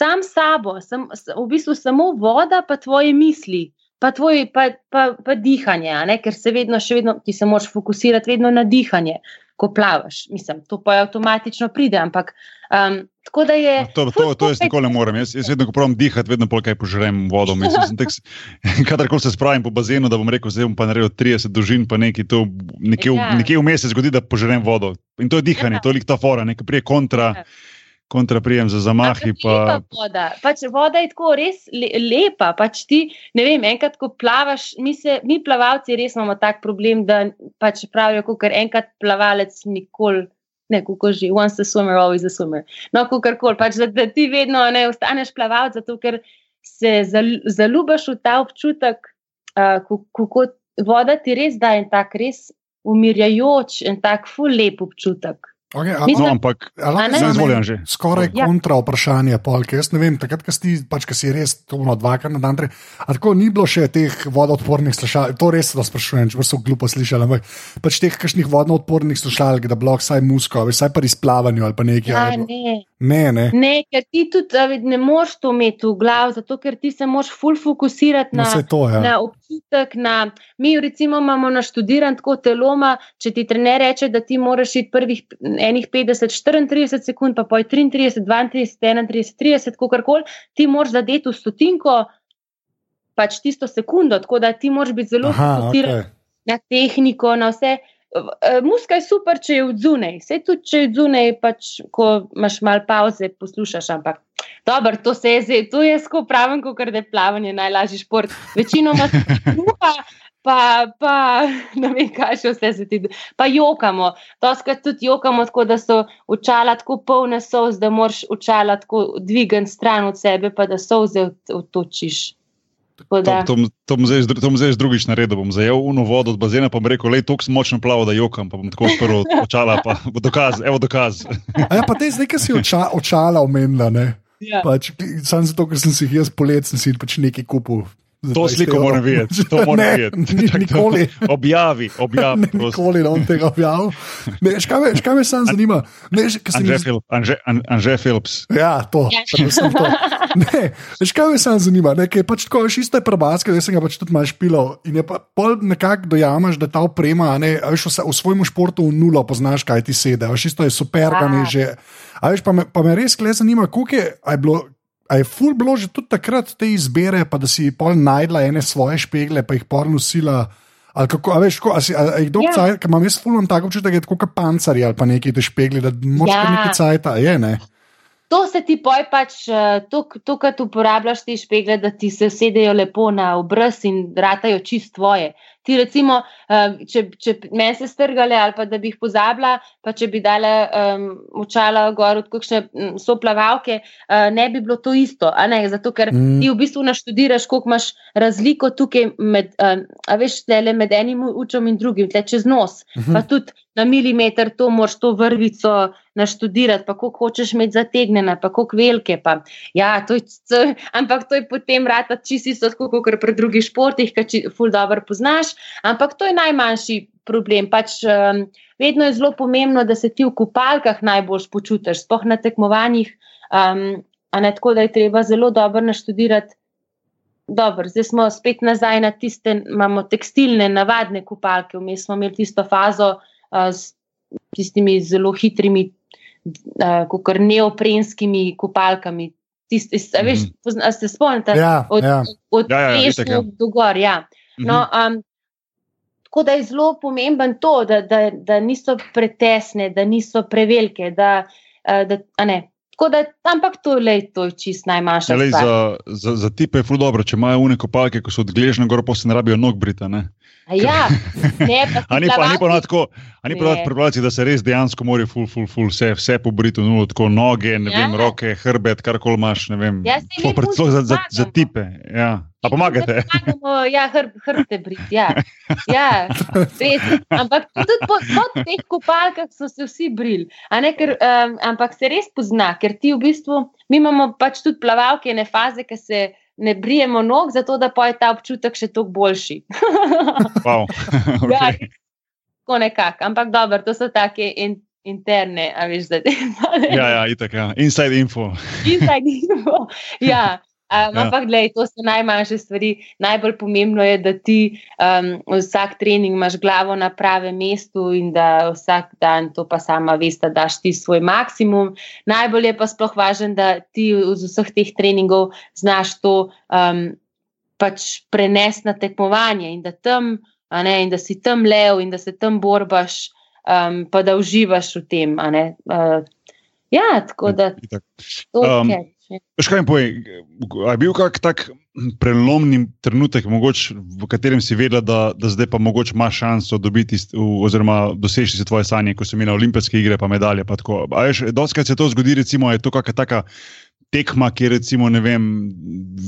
sam sabo, sam, v bistvu samo voda, pa tvoje misli, pa, tvoj, pa, pa, pa dihanje, ne, ker se vedno, še vedno, ti se moraš fokusirati vedno na dihanje, ko plavaš. Mislim, to pa avtomatično pride, ampak um, tako da je. To, to, to jaz nikoli ne morem. Jaz, jaz vedno, ko pravim dihati, vedno pol kaj požrem vodo. Mislim, tek, kadarkoli se spravim po bazenu, da bom rekel, zdaj bom pa naredil 30 dolžin, pa nekaj, to nekje, Ja. nekje vmes se zgodi, da požrem vodo. In to je dihanje, Ja. to je lik ta fora, nekaj prije kontra, Ja. kontra prijem za zamahi. Ampak Pa, lepa voda. Pač voda je tako res le, lepa. Pač ti, ne vem, enkrat, ko plavaš, mi, se, mi plavalci res imamo tak problem, da pač pravijo, ker enkrat plavalec nikoli. Ne, kako že, once a swimmer, always a swimmer. No, kako koli, pač, da, da ti vedno ne ostaneš plavalec, zato ker se zal, zaljubiš v ta občutek, uh, kako voda ti res da en tak res umirjajoč, en tak ful lep občutek. Okay, a, Mislim- no, ampak zdaj izvoljam že. Skoraj Ja. kontra vprašanje, polk. Jaz ne vem, takrat, ko si, pač, ko si res to no, dvakrat na dan. tre- A tako ni bilo še teh vodoodpornih slušalk, to res se sprašujem, če so glupo slišali, ampak pač teh kakšnih vodoodpornih slušalk, da bilo vsaj musko, vsaj pri izplavanju ali pa nekaj. Ja, ali- ne. ne, ne. Ne, ker ti tudi ne moreš to imeti v glavu, zato ker ti se moraš ful fokusirati No, na, vse to. Ja. na občutek. Na, mi, recimo, imamo naštudiran tako teloma, če ti trener reče, da ti moraš iti prvih enih 50, 34 sekund, pa poj 33, 32, 31, 30, kakorkoli, ti moraš zadeti v stotinko. Pač tisto sekundo, tako da ti moraš biti zelo fokusiran okay. na tehniko, na vse. Eh, Muska je super, če je odzunaj. Vse tudi, če je odzunaj, pač, ko imaš malo pauze, poslušaš. Ampak, dobro, to se je zdaj, to jesko pravim, kot da je plavanje najlažji šport. Večinoma kruha, pa, pa ne vem, kaj še vse se ti. Pa jokamo. Toskrat tudi jokamo, tako da so očala tako polne solz, da moraš očala tako dvigati stran od sebe, pa da solze od- otočiš. Tako To, da- to, to bom zdaj z dru- to bom zdaj drugič naredil. Bom zajel uno vodo od bazena, pa bom rekel, le toliko sem močno plaval, da jokam, pa bom tako odprl očala, pa bo dokaz, evo dokaz. A ja, pa te zdaj, ki si oča, očala omenila, ne? Ja. Pač, Sam zato, ker sem si jih jaz polet, sem si pač nekaj kupil. To 20 sliko evrov. moram videti, to moram ne, videti. ni- Čak, Nikoli. Objavi, objavi. Ne, nikoli ne bom tega objavil. Ne, veš, kaj me, veš, kaj me sam zanima? Ne, Anže, zdi- Phil, Anže, An- Anže Phillips. Ja, to. Ja. to. Ne, veš, kaj me samo zanima? Ne, je pač tako, veš, isto je prebaska, jaz sem ga pač tudi malo špilal. In je pa pol nekako dojamaš, da ta oprema, a ne, a veš, vse, v svojem športu v nulo poznaš, kaj ti sedi. Veš, isto je super, ga mi že. A veš, pa me, pa me res kle zanima, koliko je, a je bilo. A je ful bilo že tudi takrat te izbire, pa da si pol najdla ene svoje špegle, pa jih pol nosila. Ali kako, a veš, ko, a si, a, a jih dolgo Ja. cajt, ker imam jaz fulno tako občutek, da je tako kot pancari ali pa neki te špegli, da moraš Ja. nekaj cajta, je ne. to se ti poj pač, to, kar uporabljaš te špegle, da ti se sedejo lepo na obraz in ratajo čist tvoje. Ti, recimo, če, če meni se strgale ali pa da bi jih pozabila, pa če bi dala um, očala gor od kakšne so plavalke, uh, ne bi bilo to isto. Zato, ker mm. ti v bistvu naštudiraš, koliko imaš razliko tukaj med, um, veš, med enim učom in drugim, tle čez nos. Mm -hmm. Pa tudi na milimeter to moraš to vrvico naštudirati, pa koliko hočeš imeti zategnjene, pa koliko velike. Pa. Ja, to je, ampak to je potem rata čisti so tako, kot pri drugih športih, ki ti ful dobro poznaš. Ampak to je najmanjši problem. Pač, um, vedno je zelo pomembno, da se ti v kupalkah najbolj počutiš, spoh na tekmovanjih. Um, ne, tako da je treba zelo dobro naštudirati. Dobro, zdaj smo spet nazaj na tiste, imamo tekstilne, navadne kupalke, vmes smo imeli tisto fazo, s tistimi zelo hitrimi, kot neoprenskimi kopalkami. Tiste, a veš, mhm. pozna, se spomnite? Ja, od ja. od Ja, ja, Plešu itak, ja. do gor. Ja. No, um, tako da je zelo pomemben to, da, da, da niso pretesne, da niso prevelike. Da, da, a ne. Tako da, ampak to, lej, to je čist najmanjša stvar. za, za, za tipe je dobro, če imajo une kopalke, ko so odgležne, gor pa se ne rabijo nog brita. Ne? A Ja, ne, pa ni pa, ni pa tako, ni pa Ne. na prebralci, da se res dejansko morajo ful, ful, ful, vse, vse pobriti, no, tako noge, ne Ja. vem, roke, hrbet, karkoli imaš, ne vem. Ja, saj Sploh mi pred- ful sploh za, za, za pomagamo. tipe. Ja. A pomagate? Pomagamo, Ja, hrb, hrbte brit. Ja. Ja, res. Ampak tudi po, po teh kopalkah so se vsi brili. a ne, Ker, um, ampak se res pozna, ker ti v bistvu, mi imamo pač tudi plavalke, ne faze, ki se ne brijemo nog, zato da pa je ta občutek še toliko boljši. Wow. Ja, okay. tako nekako. Ampak dobro, to so take in, interne, a veš, da Ja, ja, itak, ja. Inside info. Inside info. Ja. Um, Ja. ja. Ampak, gledaj, to so najmanjše stvari. Najbolj pomembno je, da ti um, vsak trening imaš glavo na pravem mestu in da vsak dan to pa sama veš, da daš ti svoj maksimum. Najbolj je pa sploh važen, da ti z vseh teh treningov znaš to um, pač prenesti na tekmovanje in da, tam, ne, in da si tam lev in da se tam borbaš, um, pa da uživaš v tem. Uh, ja, tako da Itak. to Um. Veš kaj mi povej, je bil kak tak prelomni trenutek, mogoče, v katerem si vedela, da, da zdaj pa mogoče imaš šanso dobiti oziroma doseči si tvoje sanje, ko si imela olimpijske igre, pa medalje. Pa tako. a veš, doskrat se to zgodi, recimo, je to kakšna taka tekma, kjer recimo, ne vem,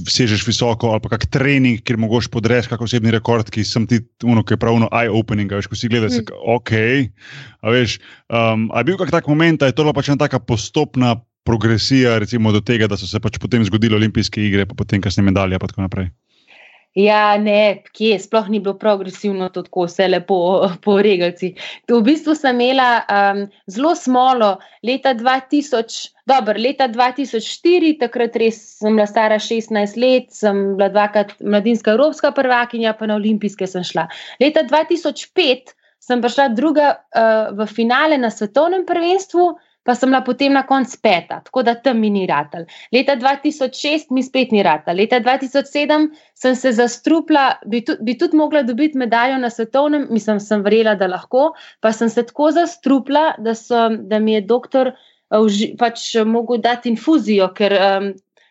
sežeš visoko ali pa kak trening, kjer mogoče podreš kak osebni rekord, ki sem ti, uno, ki je pravno eye-opening, a veš, ko si gledaš, Mm. ok, a veš, um, a je bil kak tak moment, a je to bila pač ena taka postopna progresija, recimo do tega, da so se pač potem zgodile olimpijske igre, pa potem kasneje medalje in tako naprej. Ja, ne, kje, sploh ni bilo progresivno, tako vse lepo po regalci. V bistvu sem imela um, zelo smolo leta 2000, dobro, leta 2004, takrat res sem bila stara 16 let, sem bila dvakrat mladinska evropska prvakinja, pa na olimpijske sem šla. Leta 2005 sem prišla druga uh, v finale na svetovnem prvenstvu. Pa sem bila potem na koncu peta, tako da tam mi ni ratal. Leta 2006 mi spet ni ratal. Leta 2007 sem se zastrupila, bi, tu, bi tudi mogla dobiti medaljo na svetovnem, mislim, sem verjela, da lahko, pa sem se tako zastrupila, da, so, da mi je doktor uh, uži- pač uh, mogel dati infuzijo, ker um,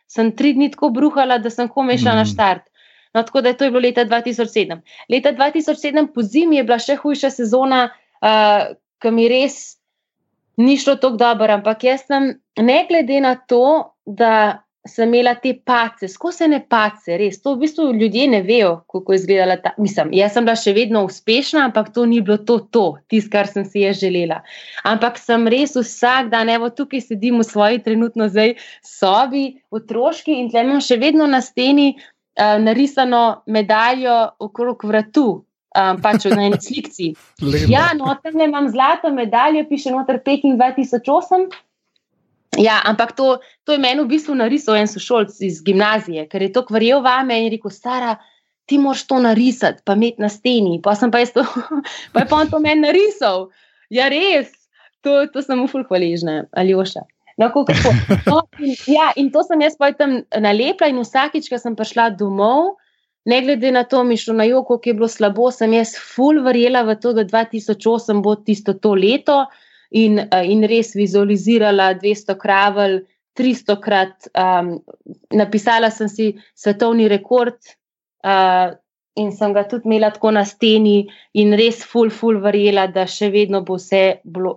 sem tri dni tako bruhala, da sem komaj šla mm. na Mm. štart. No, tako da je to je bilo leta 2007. Leta 2007 po zimi je bila še hujša sezona, uh, ki mi res ni šlo tako dobro, ampak jaz sem, ne glede na to, da sem imela te pace, skozi ne pace, res. To v bistvu ljudje ne vejo, kako je izgledala ta. Mislim, jaz sem bila še vedno uspešna, ampak to ni bilo to, to tisto, kar sem si jaz želela. Ampak sem res vsak dan, evo tukaj sedim v svoji trenutno zdaj sobi, otroški in tle imam še vedno na steni uh, narisano medaljo okrog vratu. Um, pač na eni slikci. Ja, noter imam zlato medaljo, piše noter Peking 2008. Ja, ampak to, to je meni v bistvu narisal en sošolc iz gimnazije, ker je to kvarjel vame in rekel, stara, ti moraš to narisati, pa imeti na steni. Pa sem pa jaz to, pa je pa on to meni narisal. Ja, res, to, to sem mu ful hvaležna, Aljoša. No, kako. No, in, ja, in to sem jaz pa tam nalepla in vsakič, ko sem prišla domov, ne glede na to, mi je šlo na joko, ki je bilo slabo, sem jaz ful verjela v to, da 2008 bo tisto to leto in, eh, in res vizualizirala 200 kravelj, 300 krat. Um, napisala sem si svetovni rekord uh, in sem ga tudi imela tako na steni, in res, full, full, verjela, da, bo vse,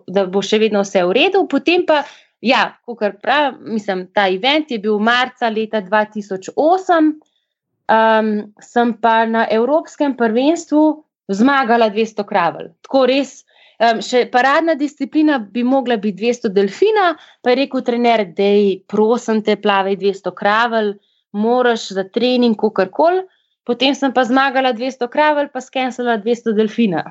da bo še vedno vse v redu. Potem pa, ja, kot pravim, mislim, ta event je bil marca leta 2008. Um, sem pa na Evropskem prvenstvu zmagala 200 kravelj. Tako res, Um, še paradna disciplina bi mogla biti 200 delfina, pa je rekel trener, da je prosim te plavaj 200 kravelj, moraš za trening, kako koli. Potem sem pa zmagala 200 kravelj, pa skenirala 200 delfina.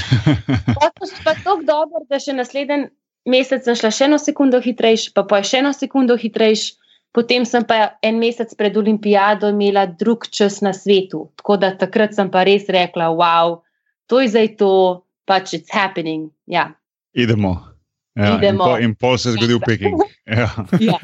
pa to je tako dobro, da še naslednji mesec sem šla še eno sekundo hitrejš, pa pa še eno sekundo hitrejš. Potem sem pa en mesec pred olimpijado imela drug čas na svetu. Tako da takrat sem pa res rekla, wow, to je zdaj to pač it's happening. Ja. Idemo. Ja, Idemo. In, po, in pol se je zgodil Peking. Ja. Ja.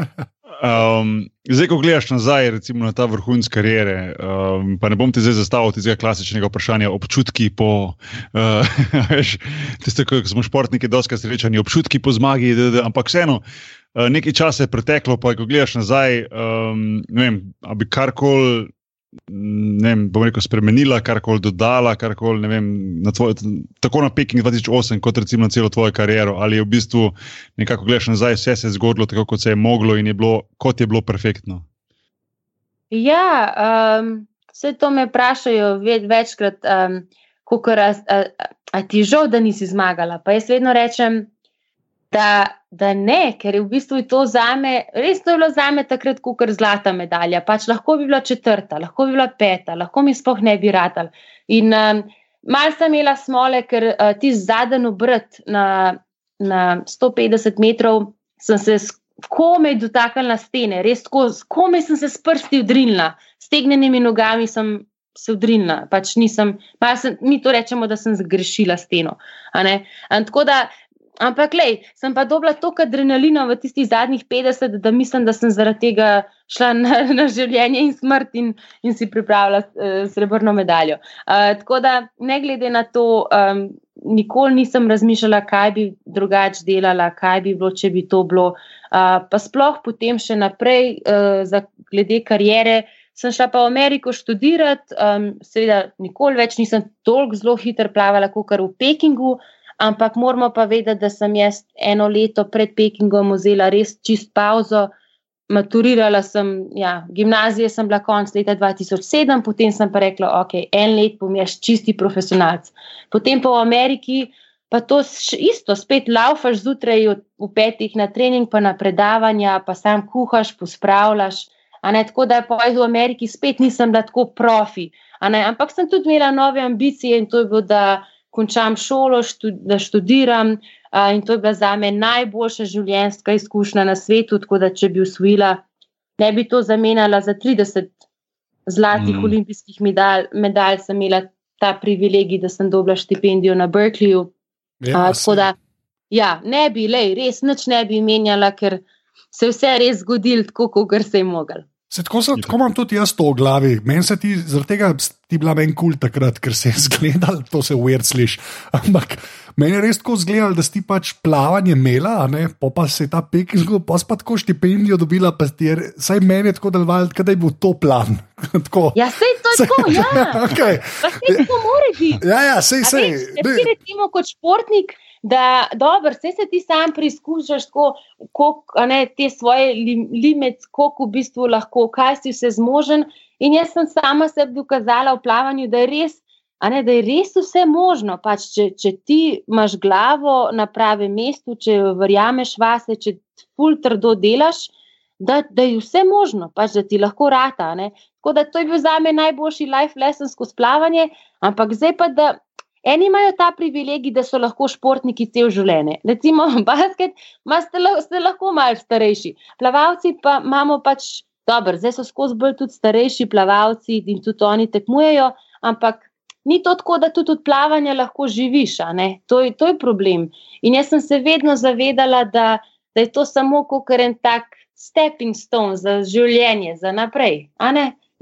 Um, zdaj, ko gledaš nazaj recimo, na ta vrhunec karijere, um, pa ne bom ti zdaj zastavil tega klasičnega vprašanja, občutki po, uh, veš, tiste, ko smo športniki, doska srečani, občutki po zmagi, da, da, ampak vseeno, nekaj časa je preteklo, pa ko gledaš nazaj, um, ne vem, ali bi karkoli ne vem, bom rekel, spremenila, karkoli dodala, karkoli, ne vem, na tvoj, tako na Peking 2008, kot recimo na celo tvojo kariero, ali je v bistvu nekako gledaš nazaj, vse se je zgodilo tako, kot se je moglo in je bilo, kot je bilo perfektno. Ja, um, vse to me vprašajo več, večkrat, um, kako ti je žal, da nisi zmagala. Pa jaz vedno rečem, da, da ne, ker je v bistvu to za me, res to je bilo za me takrat, kot je zlata medalja. Pač lahko bi bila četrta, lahko bi bila peta, lahko mi spoh ne bi ratal. In um, mal sem imela smole, ker uh, ti zadnji obrt na, na 150 metrov sem se komaj dotaknila stene, res tako, komaj sem se s prsti udrinila, s tegnenimi nogami sem. Se udrinila, pač nisem, sem, mi to rečemo, da sem zgrešila steno. Tako da Ampak, lej, sem pa dobila toliko adrenalina v tistih zadnjih 50, da mislim, da sem zaradi tega šla na, na življenje in smrt in, in si pripravila uh, srebrno medaljo. Uh, tako da, ne glede na to, um, nikoli nisem razmišljala, kaj bi drugače delala, kaj bi bilo, če bi to bilo. Uh, pa sploh potem še naprej, uh, za glede karijere. Sem šla pa v Ameriko študirati, um, seveda, nikoli več nisem tako zelo hitro plavala kot v Pekingu. Ampak moramo pa vedeti, da sem jaz eno leto pred Pekingom vzela res čist pauzo. Maturirala sem, ja, gimnazije sem bila konec leta 2007, potem sem pa rekla, ok, en let bom jaz čisti profesionalc. Potem pa v Ameriki, pa to isto, spet laufaš zjutraj v petih na trening, pa na predavanja, pa sam kuhaš, pospravljaš. Tako da pa v Ameriki spet nisem bila tako profi. Ampak sem tudi imela nove ambicije in to je bilo, da končam šolo, štud, da študiram. Uh, in to je bila za me najboljša življenjska izkušnja na svetu. Tako da, če bi usvojila, ne bi to zamenjala za 30 zlatih mm. olimpijskih medalj, medalj, sem imela ta privilegij, da sem dobila štipendijo na Berkeleyju. Ja, uh, tako da, ja, ne bi, lej, res nič ne bi menjala, ker se je vse res zgodilo tako, kot se je moglo. Se, tako, so, tako imam tudi jaz to v glavi. Meni se ti zaradi tega ti bila meni kul takrat, ker se je zgledal, to se weird sliši. Ampak meni je res tako zgledal, da si pač plavanje imela, pa, pa se je ta pek zgodil, pa si pa tako štipendijo dobila, pa ti je, saj meni je tako delovalo, da je bil to plan. ja, sej to je tako, ja. okay. Sej to more biti. Ja, ja, sej, sej. Ti recimo kot športnik da dobro, vse se ti sam preizkušaš, kako te svoje limite, koliko v bistvu lahko, kaj si vse zmožen. In jaz sem sama sebi dokazala v plavanju, da je res, ne, da je res vse možno. Pač, če, če ti imaš glavo na pravem mestu, če verjameš vase, če ful trdo delaš. Da, da je vse možno, pač, da ti lahko rata. Tako da to je bil za me najboljši life lesson skozi plavanje, ampak zdaj pa, da Eni imajo ta privilegij, da so lahko športniki cel življenje. Recimo, basket, ste, ste lahko malo starejši. Plavalci pa imamo pač, dobro, zdaj so skozi bolj tudi starejši plavalci in tudi oni tekmujejo, ampak ni to tako, da tudi od plavanja lahko živiš. To je, to je problem. In jaz sem se vedno zavedala, da, da je to samo kot en tak stepping stone za življenje, za naprej.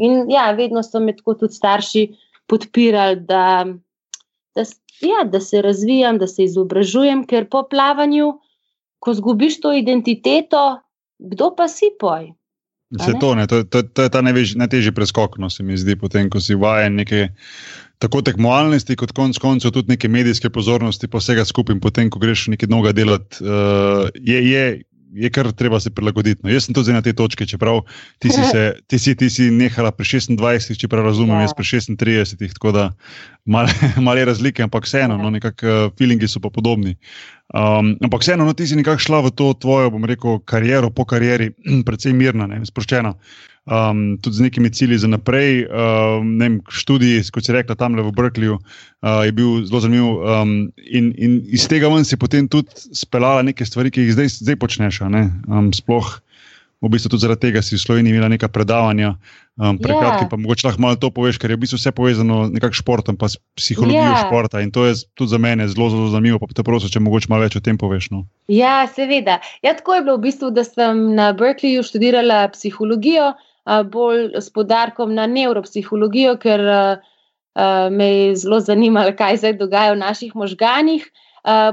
In ja, vedno so me tako tudi starši podpirali, da da, ja, da se razvijam, da se izobražujem, ker po plavanju, ko zgubiš to identiteto, kdo pa si poj? Vse to, to, to, to je ta najvež, najtežji preskok, no, se mi zdi, potem, ko si vajen neke tako tekmovalnosti, kot konec koncev tudi neke medijske pozornosti, pa vsega skupaj, potem, ko greš nekaj novega delati, uh, je, je, je kar treba se prilagoditi. No, jaz sem tudi na tej točki, čeprav ti si, se, ti si, ti si nehala pri 26, če prav razumem, ja. jaz pri 36, tako da malo mal je razlike, ampak vseeno, no, nekako uh, feelingi so pa podobni. Um, ampak vseeno, no, ti si nekako šla v to tvojo, bom rekel, kariero po karieri, precej mirna, ne, sproščena um, tudi z nekimi cilji za naprej. Um, študij, kot si rekla, tam le v Berkeleyju, uh, je bil zelo zanimiv. Um, in, in iz tega ven si potem tudi speljala neke stvari, ki jih zdaj, zdaj počneš. Um, sploh v bistvu tudi zaradi tega si v Sloveniji imela neka predavanja. Um, Prekratki, yeah. Ja. pa mogoče lahko malo to poveš, ker je v bistvu vse povezano z športom, pa s psihologijo yeah. Ja. športa. In to je tudi za mene zelo, zelo zanimivo. Pa te prosim, če mogoče malo več o tem poveš. No. Ja, seveda. Ja, tako je bilo v bistvu, da sem na Berkeleyju študirala psihologijo bolj s podarkom na nevropsihologijo, ker me je zelo zanimalo, kaj se dogaja v naših možganjih.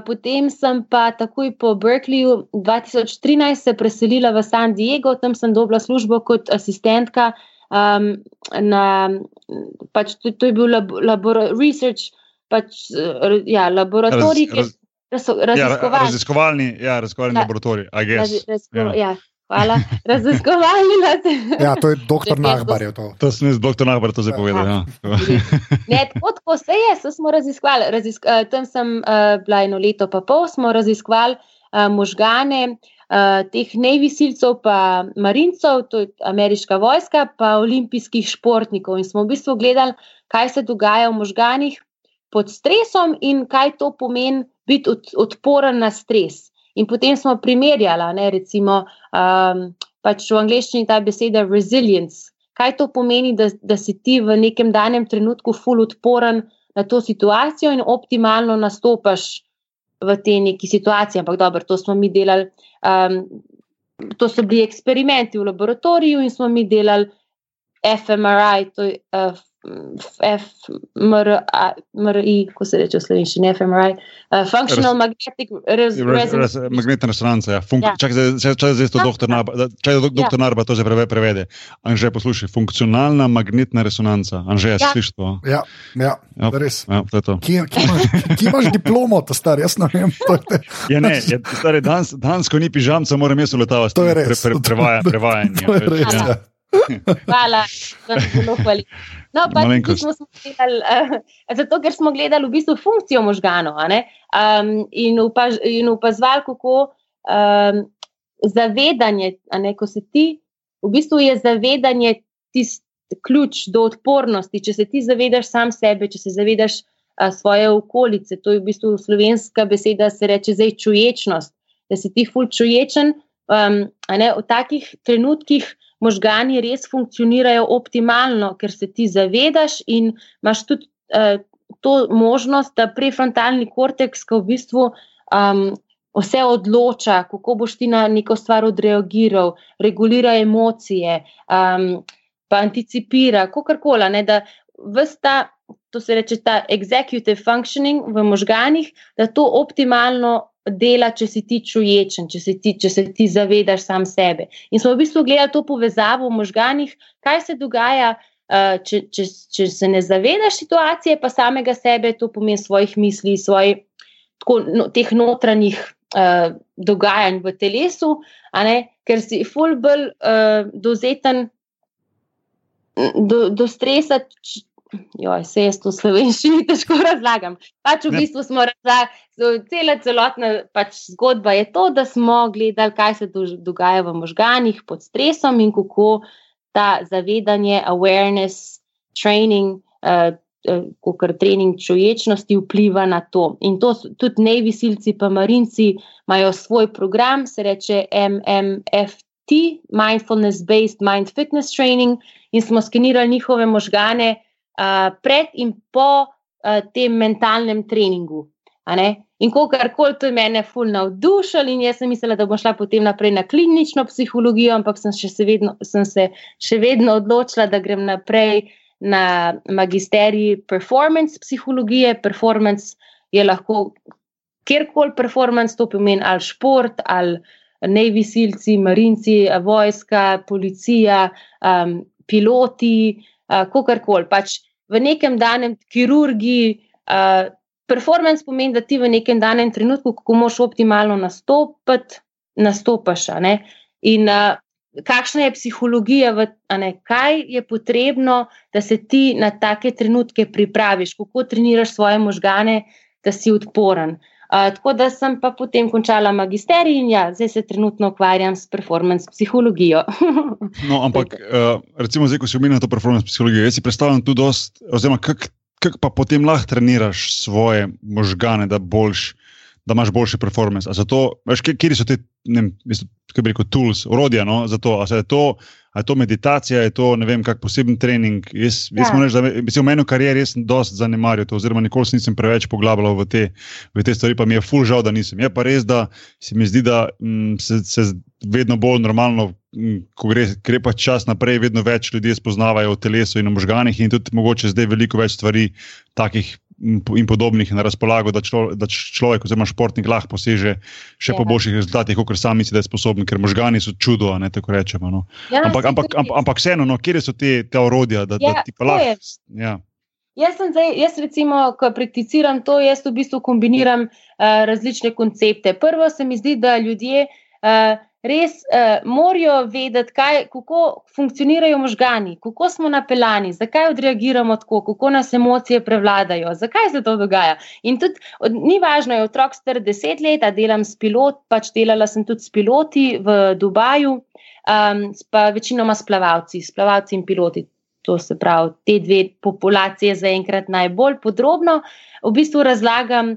Potem sem pa takoj po Berkeleyju 2013 se preselila v San Diego, tam sem dobila službo kot asistentka. Um, na, pač to, to je bil lab, labor, research, pač, ja, laboratorij, raz, raz, raziskovalni. Ja, raziskovalni, ja, raziskovalni ja, laboratorij. Raz, razko, ja. Ja, Hvala, raziskovalni. ja, to je doktor Nahbar. Je to to sem jaz, doktor Nahbar, to zdaj povedal. Ja. ne, tako kot se je, so smo raziskovali. Razisk, uh, tam sem uh, bila eno leto, pa pol smo raziskovali uh, možgane uh, teh nevisilcev, pa marincev, to je ameriška vojska, pa olimpijskih športnikov. In smo v bistvu gledali, kaj se dogaja v možganih pod stresom in kaj to pomeni biti od, odporen na stres. In potem smo primerjali, ne, recimo, um, pač v angleščini ta beseda resilience. Kaj to pomeni, da, da si ti v nekem danem trenutku ful odporen na to situacijo in optimalno nastopaš v tej neki situaciji. Ampak dobro, to smo mi delali. Um, to so bili eksperimenti v laboratoriju in smo mi delali fMRI, to je uh, FMRI, kako se reče v slovenščini, FMRI, uh, Functional res, Magnetic Resonance. Res, magnetna resonanca, ja. Funk, ja. Čakaj, zdaj to doktor Narba, čakaj, dok, doktor ja. Narba to zdaj prevede. Anže, poslušaj, funkcionalna magnetna resonanca. Anže, ja. slišiš to? Ja, ja, ja res. Ja, to je to. Kje, kje, imaš, kje imaš diplomo, to star, jaz ne vem. ja, ne, je, stari, dans, dans, ko ni pižamca, moram jaz uletavati. To je res. Pre, pre, prevajanje. Prevajanje. To je res, ja. Hvala, da ste zelo hvali. No, pač, smo gledali, uh, zato, ker smo gledali v bistvu funkcijo možganov um, in, upaz, in upazovali, kako um, zavedanje, ne, ko se ti, v bistvu je zavedanje tisti ključ do odpornosti. Če se ti zavedaš sam sebe, če se zavedaš uh, svoje okolice, to je v bistvu slovenska beseda, se reče zdaj čuječnost, da si ti ful čuječen um, ne, v takih trenutkih možgani res funkcionirajo optimalno, ker se ti zavedaš in imaš tudi uh, to možnost, da prefrontalni korteks, ki v bistvu um, vse odloča, kako boš ti na neko stvar odreagiral, regulira emocije, um, pa anticipira, kako koli, da vsta. To se reče ta executive functioning v možganjih, da to optimalno dela, če si ti čuječen, če, ti, če se ti zavedaš sam sebe. In smo v bistvu gledali to povezavo v možganjih, kaj se dogaja, uh, če, če, če se ne zavedaš situacije, pa samega sebe, to pomeni svojih misli, svojih tako, no, teh notranjih uh, dogajanj v telesu, ker si fulbr uh, dozeten. Do, do stresa, Joj, se jaz to slovenščini težko razlagam. Pač v bistvu smo razlagali, cela celotna pač zgodba je to, da smo gledali, kaj se dogaja v možganjih pod stresom in kako ta zavedanje, awareness, training, uh, uh, kot trening čuječnosti vpliva na to. In to tudi nevisilci, pa marinci imajo svoj program, se reče MMFT. Mindfulness Based Mind Fitness Training, in smo skenirali njihove možgane, pred in po uh, tem mentalnem treningu. In ko kar koli to je mene fulno navdušilo, in jaz sem mislila, da bom šla potem naprej na klinično psihologijo, ampak sem, še vedno, sem se še vedno odločila, da grem naprej na magisterij performance psihologije. Performance je lahko kjerkoli performance, to pomeni ali šport ali nevisilci, marinci, vojska, policija, um, piloti, uh, kakorkoli. Pač v nekem danem kirurgi. Uh, performance pomeni, da ti v nekem danem trenutku, ko moš optimalno nastopiti, nastopaš. In uh, kakšna je psihologija, v, kaj je potrebno, da se ti na take trenutke pripraviš, kako treniraš svoje možgane, da si odporen. Uh, tako da sem pa potem končala magisterij in ja, zdaj se trenutno ukvarjam s performance psihologijo. no, ampak, uh, recimo, zdaj, ko si omenil to performance psihologijo, jaz si predstavljam tu dost, oziroma kako pa potem lahko treniraš svoje možgane, da, boljš, da imaš boljši performance. Zato, veš, kje so ti, ne vem, kako bi rekel, tools, urodja no, za to. A je to je to meditacija, je to ne vem, kak poseben trening. Jaz, ja. jaz moram reči, da bi se v meni karieri res dosti zanemaril to, oziroma nikoli nisem preveč poglabljal v te, v te stvari, pa mi je ful žal, da nisem. Je pa res, da se mi zdi, da m, mm, se, se vedno bolj normalno. Mm, ko gre, gre pa čas naprej, vedno več ljudi spoznavajo v telesu in v možganih, in tudi mogoče zdaj veliko več stvari, takih in podobnih na razpolago, da, člo, da človek, oziroma športnik, lahko poseže še ja. po boljših rezultatih, kot sami misli, da je sposoben, ker možgani so čudo, ne tako rečemo. No. Ja, ampak, ampak, ampak, ampak vseeno, no, kje so te, te orodja, da, ja, da ti pa lahko. Ja. Jaz, zdaj, jaz, recimo, ko prakticiram to, jaz v bistvu kombiniram uh, različne koncepte. Prvo se mi zdi, da ljudje. Uh, res uh, morajo vedeti, kaj, kako funkcionirajo možgani, kako smo napeljani, zakaj odreagiramo tako, kako nas emocije prevladajo, zakaj se to dogaja. In tudi od, ni važno, je otrok star deset let, da delam s piloti, pač delala sem tudi s piloti v Dubaju, um, pa večinoma s plavalci, s plavalci in piloti. To se pravi, te dve populacije zaenkrat najbolj podrobno v bistvu razlagam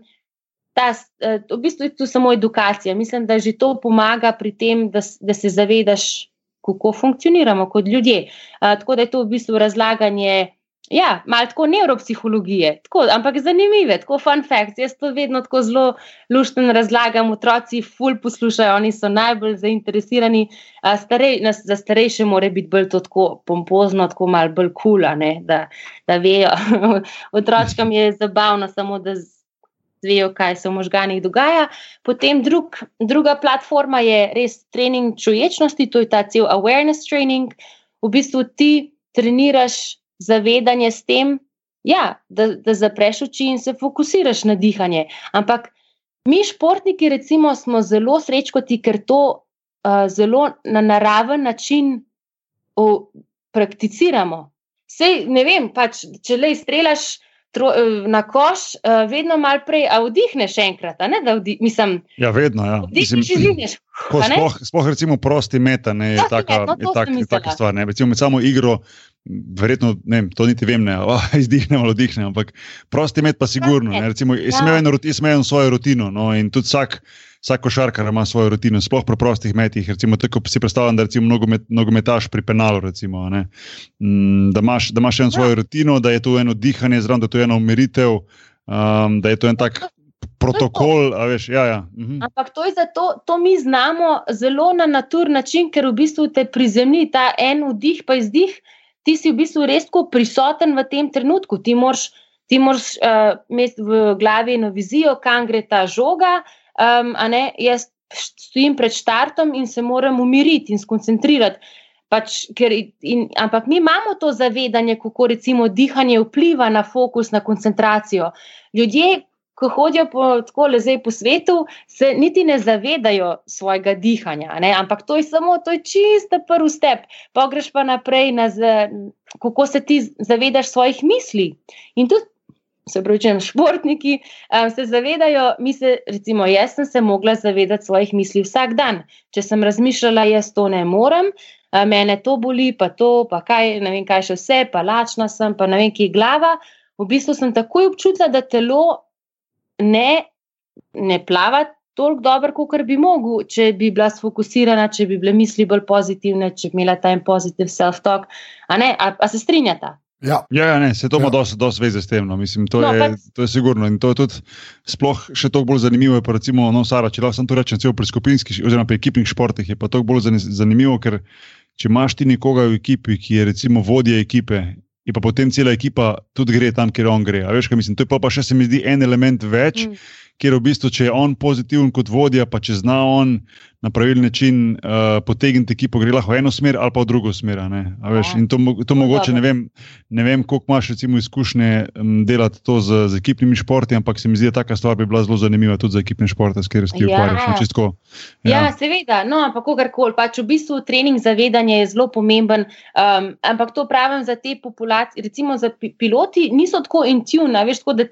ta, eh, v bistvu je to samo edukacija. Mislim, da že to pomaga pri tem, da, da se zavedaš, kako funkcioniramo kot ljudje. A, tako da je to v bistvu razlaganje. Ja, malo tako neuropsihologije, tako, ampak zanimive, tako fun facts. Jaz to vedno tako zelo luštno razlagam. Otroci ful poslušajo, oni so najbolj zainteresirani. Starej, nas, za starejše mora biti bolj to tako pompozno, tako malo bolj kul, cool, da, da vejo. Otročkam je zabavno samo, da vejo, kaj se v možganjih dogaja. Potem drug, druga platforma je res trening čuječnosti, to je ta cel awareness training. V bistvu ti treniraš zavedanje s tem, ja, da, da zapreš oči in se fokusiraš na dihanje. Ampak mi, športniki, recimo, smo zelo srečkoti, ker to uh, zelo na naraven način uh, prakticiramo. Sej, ne vem, pač, če le izstrelaš tro, eh, na koš, uh, vedno malo prej, a vdihneš enkrat. Vdi, mislim, ja, vedno. Ja. Mislim, sploh, sploh recimo prosti meta ne, je taka, met, no, je tak, je taka stvar. Ne. Recimo med samo igro. Verjetno, ne, to niti vem, ne, oh, izdihnem ali vdihnem, ampak prosti med pa sigurno. Ne, recimo, jaz sem imel svojo rutino no, in tudi vsak, vsak košarkar ima svojo rutino, sploh pri prostih metih. Recimo, tako si predstavljam, da recimo nogomet, nogometaš pri penalu, recimo, ne, mm, da, imaš, da imaš eno svojo rutino, da je to eno dihanje, zraven, da je to eno umiritev, um, da je to en tak. Protokol, a veš, ja. ja. Mhm. Ampak to je zato, to mi znamo zelo na naturni način, ker v bistvu te prizemlji ta en vdih, pa izdih, ti si v bistvu res prisoten v tem trenutku. Ti moraš, ti moraš uh, imeti v glavi eno vizijo, kam gre ta žoga, um, ne, jaz stojim pred štartom in se moram umiriti in skoncentrirati. Pač, ker, in, ampak mi imamo to zavedanje, kako recimo dihanje vpliva na fokus, na koncentracijo. Ljudje, ko hodijo po, tako lezej po svetu, se niti ne zavedajo svojega dihanja. Ne? Ampak to je samo, to je čisto prvi step. Pa greš pa naprej, na z, kako se ti zavedaš svojih misli. In tudi se pravi, športniki um, se zavedajo, mi se, recimo, jaz sem se mogla zavedati svojih misli vsak dan. Če sem razmišljala, jaz to ne morem, mene to boli, pa to, pa kaj, ne vem, kaj še vse, pa lačna sem, pa ne vem, ki je glava. V bistvu sem takoj občutila, da telo ne, ne plava toliko dobro, kot bi mogel, če bi bila sfokusirana, če bi bile misli bolj pozitivne, če bi imela ta en pozitiv self-talk. A, a, a se strinjata? Ja, ja, ja ne, se to ima ja. dosti dos veze s tem. No. Mislim, to, no, je, to je sigurno. In to je tudi sploh še toliko bolj zanimivo. Pa recimo, no, Sara, če lahko to rečem, celo pri skupinskih, oziroma pri ekipnih športih, je pa to bolj zanimivo, ker če imaš ti nekoga v ekipi, ki je recimo vodja ekipe. In pa potem cela ekipa tudi gre tam, kjer on gre. Veš, mislim, to je pa, pa še se mi zdi en element več, mm. ker v bistvu, če je on pozitiven kot vodja, pa če zna on na pravilen način uh, potegniti ekipo, gre lahko v eno smer ali pa v drugo smer. Veš, in to, to mogoče ne vem, ne vem koliko imaš recimo, izkušnje um, delati to z, z ekipnimi športi, ampak se mi zdi, da ta stvar bi bila zelo zanimiva tudi za ekipne športe, s katerimi se ti ja. ukvarjaš. No, ja. ja, seveda, no, ampak kakorkoli. Pač v bistvu trening zavedanja je zelo pomemben, um, ampak to pravim za te populacije, recimo za piloti, niso tako intuitivni, da,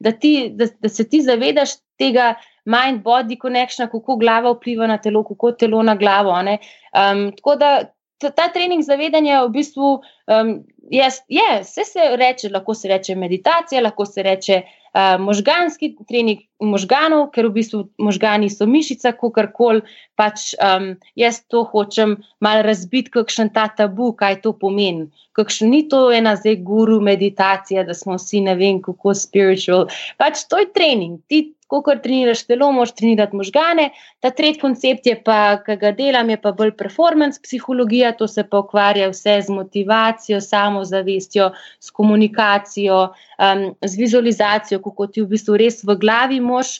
da, da, da se ti zavedaš tega mind-body connection, kako glava vpliva na telo, kako telo na glavo. Um, tako da ta, trening zavedanja v bistvu um, je, je, vse se reče, lahko se reče meditacija, lahko se reče uh, možganski trening možganov, ker v bistvu možgani so mišica, kako koli. Pač um, jaz to hočem malo razbiti, kakšen ta tabu, kaj to pomeni. Kakšen ni to ena zdaj guru meditacija, da smo vsi ne vem, kako spiritual. Pač to je trening. Ti ko treniraš telo, moš trenirati možgane. Ta tretji koncept je pa, ki ga delam, je pa bolj performance psihologija, to se pa ukvarja vse z motivacijo, samozavestjo, s komunikacijo, um, z vizualizacijo, kako ti v bistvu res v glavi moš.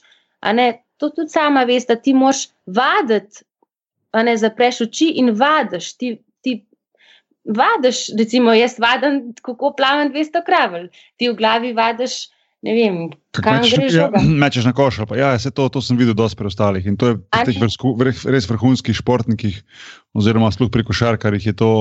To tudi sama veš, da ti moš vaditi, ne zapreš oči in vadiš. Ti, ti vadiš, recimo, jaz vadim, kako plavam 200 kravl. Ti v glavi vadiš ne vem, kaj greš. Ja, mečeš na koš. Ja, vse to, to sem videl dosti preostalih in to je pri teh res vrhunskih športnikih, oziroma sploh pri košarkarjih je to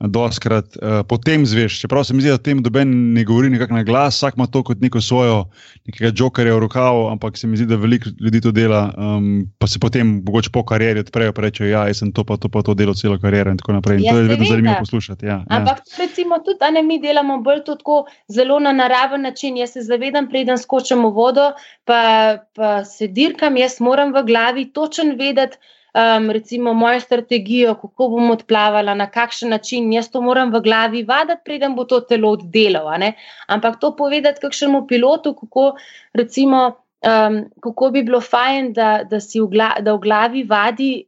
doskrat uh, potem zveš. Čeprav se mi zdi, da tem doben ne govori nekako na glas, vsak ima to kot neko svojo, nekega jokerja v rokavu, ampak se mi zdi, da veliko ljudi to dela, um, pa se potem mogoče po karieri odprejo in rečejo, ja, jaz sem to pa to, pa to delo celo kariero in tako naprej. In ja, to je vedno zanimivo poslušati. Ja, ja. ampak ja. recimo tudi, da ne mi delamo bolj tako zelo na naraven način. Jaz se zavedam, preden skočim v vodo, pa, pa se dirkam, jaz moram v glavi točen vedeti um, recimo mojo strategijo, kako bom odplavala, na kakšen način. Jaz to moram v glavi vaditi, preden bo to telo oddelalo. Ampak to povedati kakšnemu pilotu, kako, recimo, um, kako bi bilo fajn, da, da v, gla, da v glavi vadi,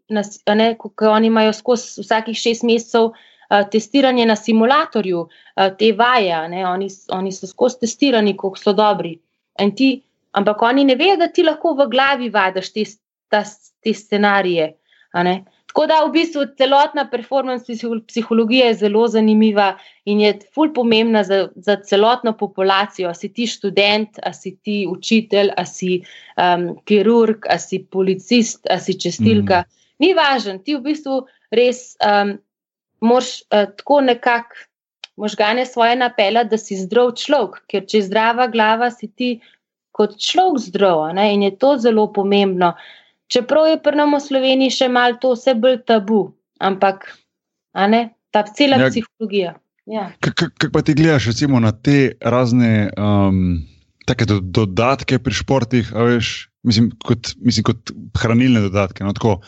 kako oni imajo skozi vsakih šest mesecev. Testiranje na simulatorju, te vaje, oni, oni so skozi testirani, kako so dobri. Ti, ampak oni ne vejo, da ti lahko v glavi vadiš te, ta, te scenarije. Tako da v bistvu celotna performance psihologija je zelo zanimiva in je fulj pomembna za, za celotno populacijo. A si ti študent, a si ti učitelj, a si um, kirurg, a si policist, a si čestilka. Mm. Ni važno, ti v bistvu res um, moraš uh, tako nekako možgane svoje napeljati, da si zdrav človek, ker če je zdrava glava, si ti kot človek zdrav in je to zelo pomembno. Čeprav je pri nas v Sloveniji še malo to vse bolj tabu, ampak ne, ta cela ja, psihologija. Ja. Kaj pa ti gledaš recimo, na te razne um, do, dodatke pri športih, veš, mislim, kot, mislim, kot hranilne dodatke? No, tako,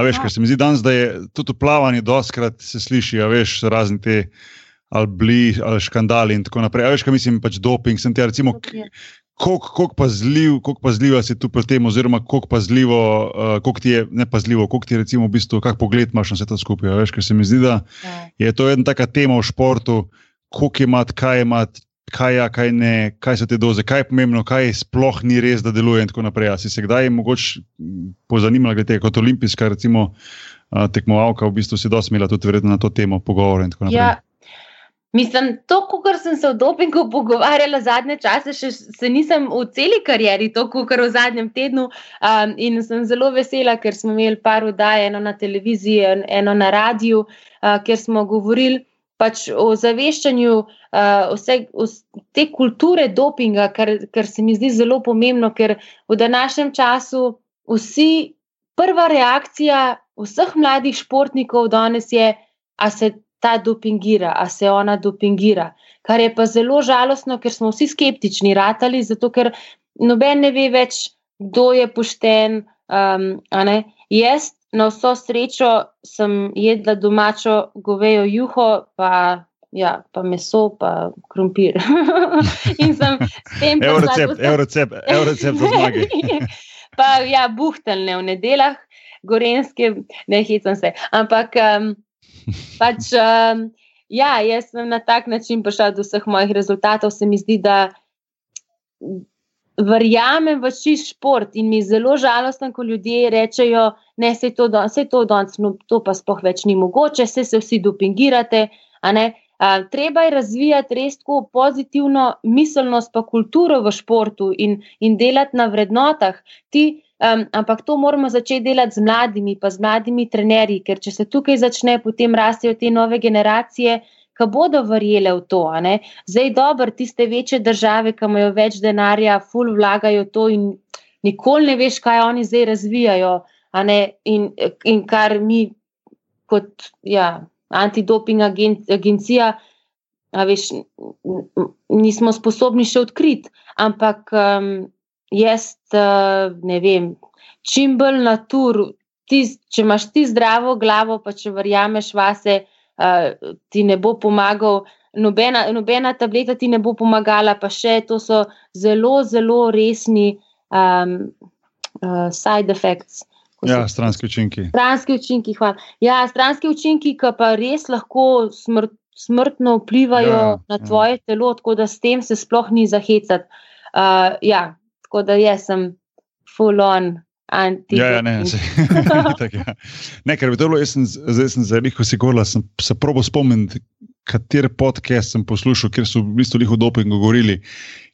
veš, ker se mi zdi danes, da je tudi plavanje, doskrat se sliši, veš, razni te. Ali bili, ali škandali, in tako naprej. Veš, kaj mislim, pač doping. Sem ti, recimo, Kako pazljiv, pazljiv si tu pri tem, oziroma kako pazljivo, uh, koliko ti je ne pazljivo, koliko ti recimo v bistvu, kak pogled imaš na vse to skupaj. Veš, ker se mi zdi, da ja. je to ena taka tema v športu, koliko imaš, kaj imaš, kaj je, ja, kaj ne, kaj so te doze, kaj je pomembno, kaj sploh ni res, da deluje in tako naprej. A si se kdaj mogoče pozanimala, glede tega, kot olimpijska, recimo, uh, tekmovalka, v bistvu si dosmela tudi verjetno na to temo pogovora in tako naprej. Ja. Mislim, to, kar sem se v dopingu pogovarjala zadnje čase, še se nisem v celi karieri, to, kar v zadnjem tednu. Um, in sem zelo vesela, ker smo imeli par oddaj, eno na televiziji, eno na radiju, uh, kjer smo govorili pač o zaveščanju uh, vse, te kulture dopinga, kar, kar se mi zdi zelo pomembno, ker v današnjem času vsi, prva reakcija vseh mladih športnikov danes je, a se ta dopingira, a se ona dopingira. Kar je pa zelo žalostno, ker smo vsi skeptični, ratali, zato ker noben ne ve več, kdo je pošten. Um, Jaz, na vso srečo, sem jedla domačo govejo juho, pa, ja, pa meso, pa krompir. In sem s tem je to recept za zmage. pa ja, buhteljne v nedeljah, gorenske, ne hecam se. Ampak. Um, pač, um, ja, jaz sem na tak način prišel do vseh mojih rezultatov. Se mi zdi, da verjamem v čist šport in mi je zelo žalostno, ko ljudje rečejo, da se to, to danes, no, to pa sploh več ni mogoče, se, se vsi dopingirate. Uh, treba je razvijati res tako pozitivno miselnost, pa kulturo v športu in, in delati na vrednotah. Ti, um, ampak to moramo začeti delati z mladimi, pa z mladimi trenerji, ker če se tukaj začne, potem rastejo te nove generacije, ki bodo verjele v to. Zdaj, dobro, tiste večje države, ki imajo več denarja, ful vlagajo to in nikoli ne veš, kaj oni zdaj razvijajo. In, in kar mi kot. Ja, antidoping agencija, veš, nismo sposobni še odkriti. Ampak um, jaz uh, ne vem, čim bolj natur, ti, če imaš ti zdravo glavo, pa če verjameš vase, uh, ti ne bo pomagal. Nobena, nobena tableta ti ne bo pomagala, pa še to so zelo, zelo resni um, uh, side effects. Ja, stranski učinki. Stranski učinki, hvala. Ja, stranski učinki, ki pa res lahko smrt, smrtno vplivajo ja, na ja. tvoje ja. telo, tako da s tem se sploh ni zahecati. Uh, ja, tako da jaz sem full on. Ja, ja, ne, se, tak, ja. ne, ker bi to bilo, jaz sem, zdaj sem zelo, ko si govorila, sem se probo spomniti, kater podcast sem poslušal, kjer so v bistvu o dopingu govorili.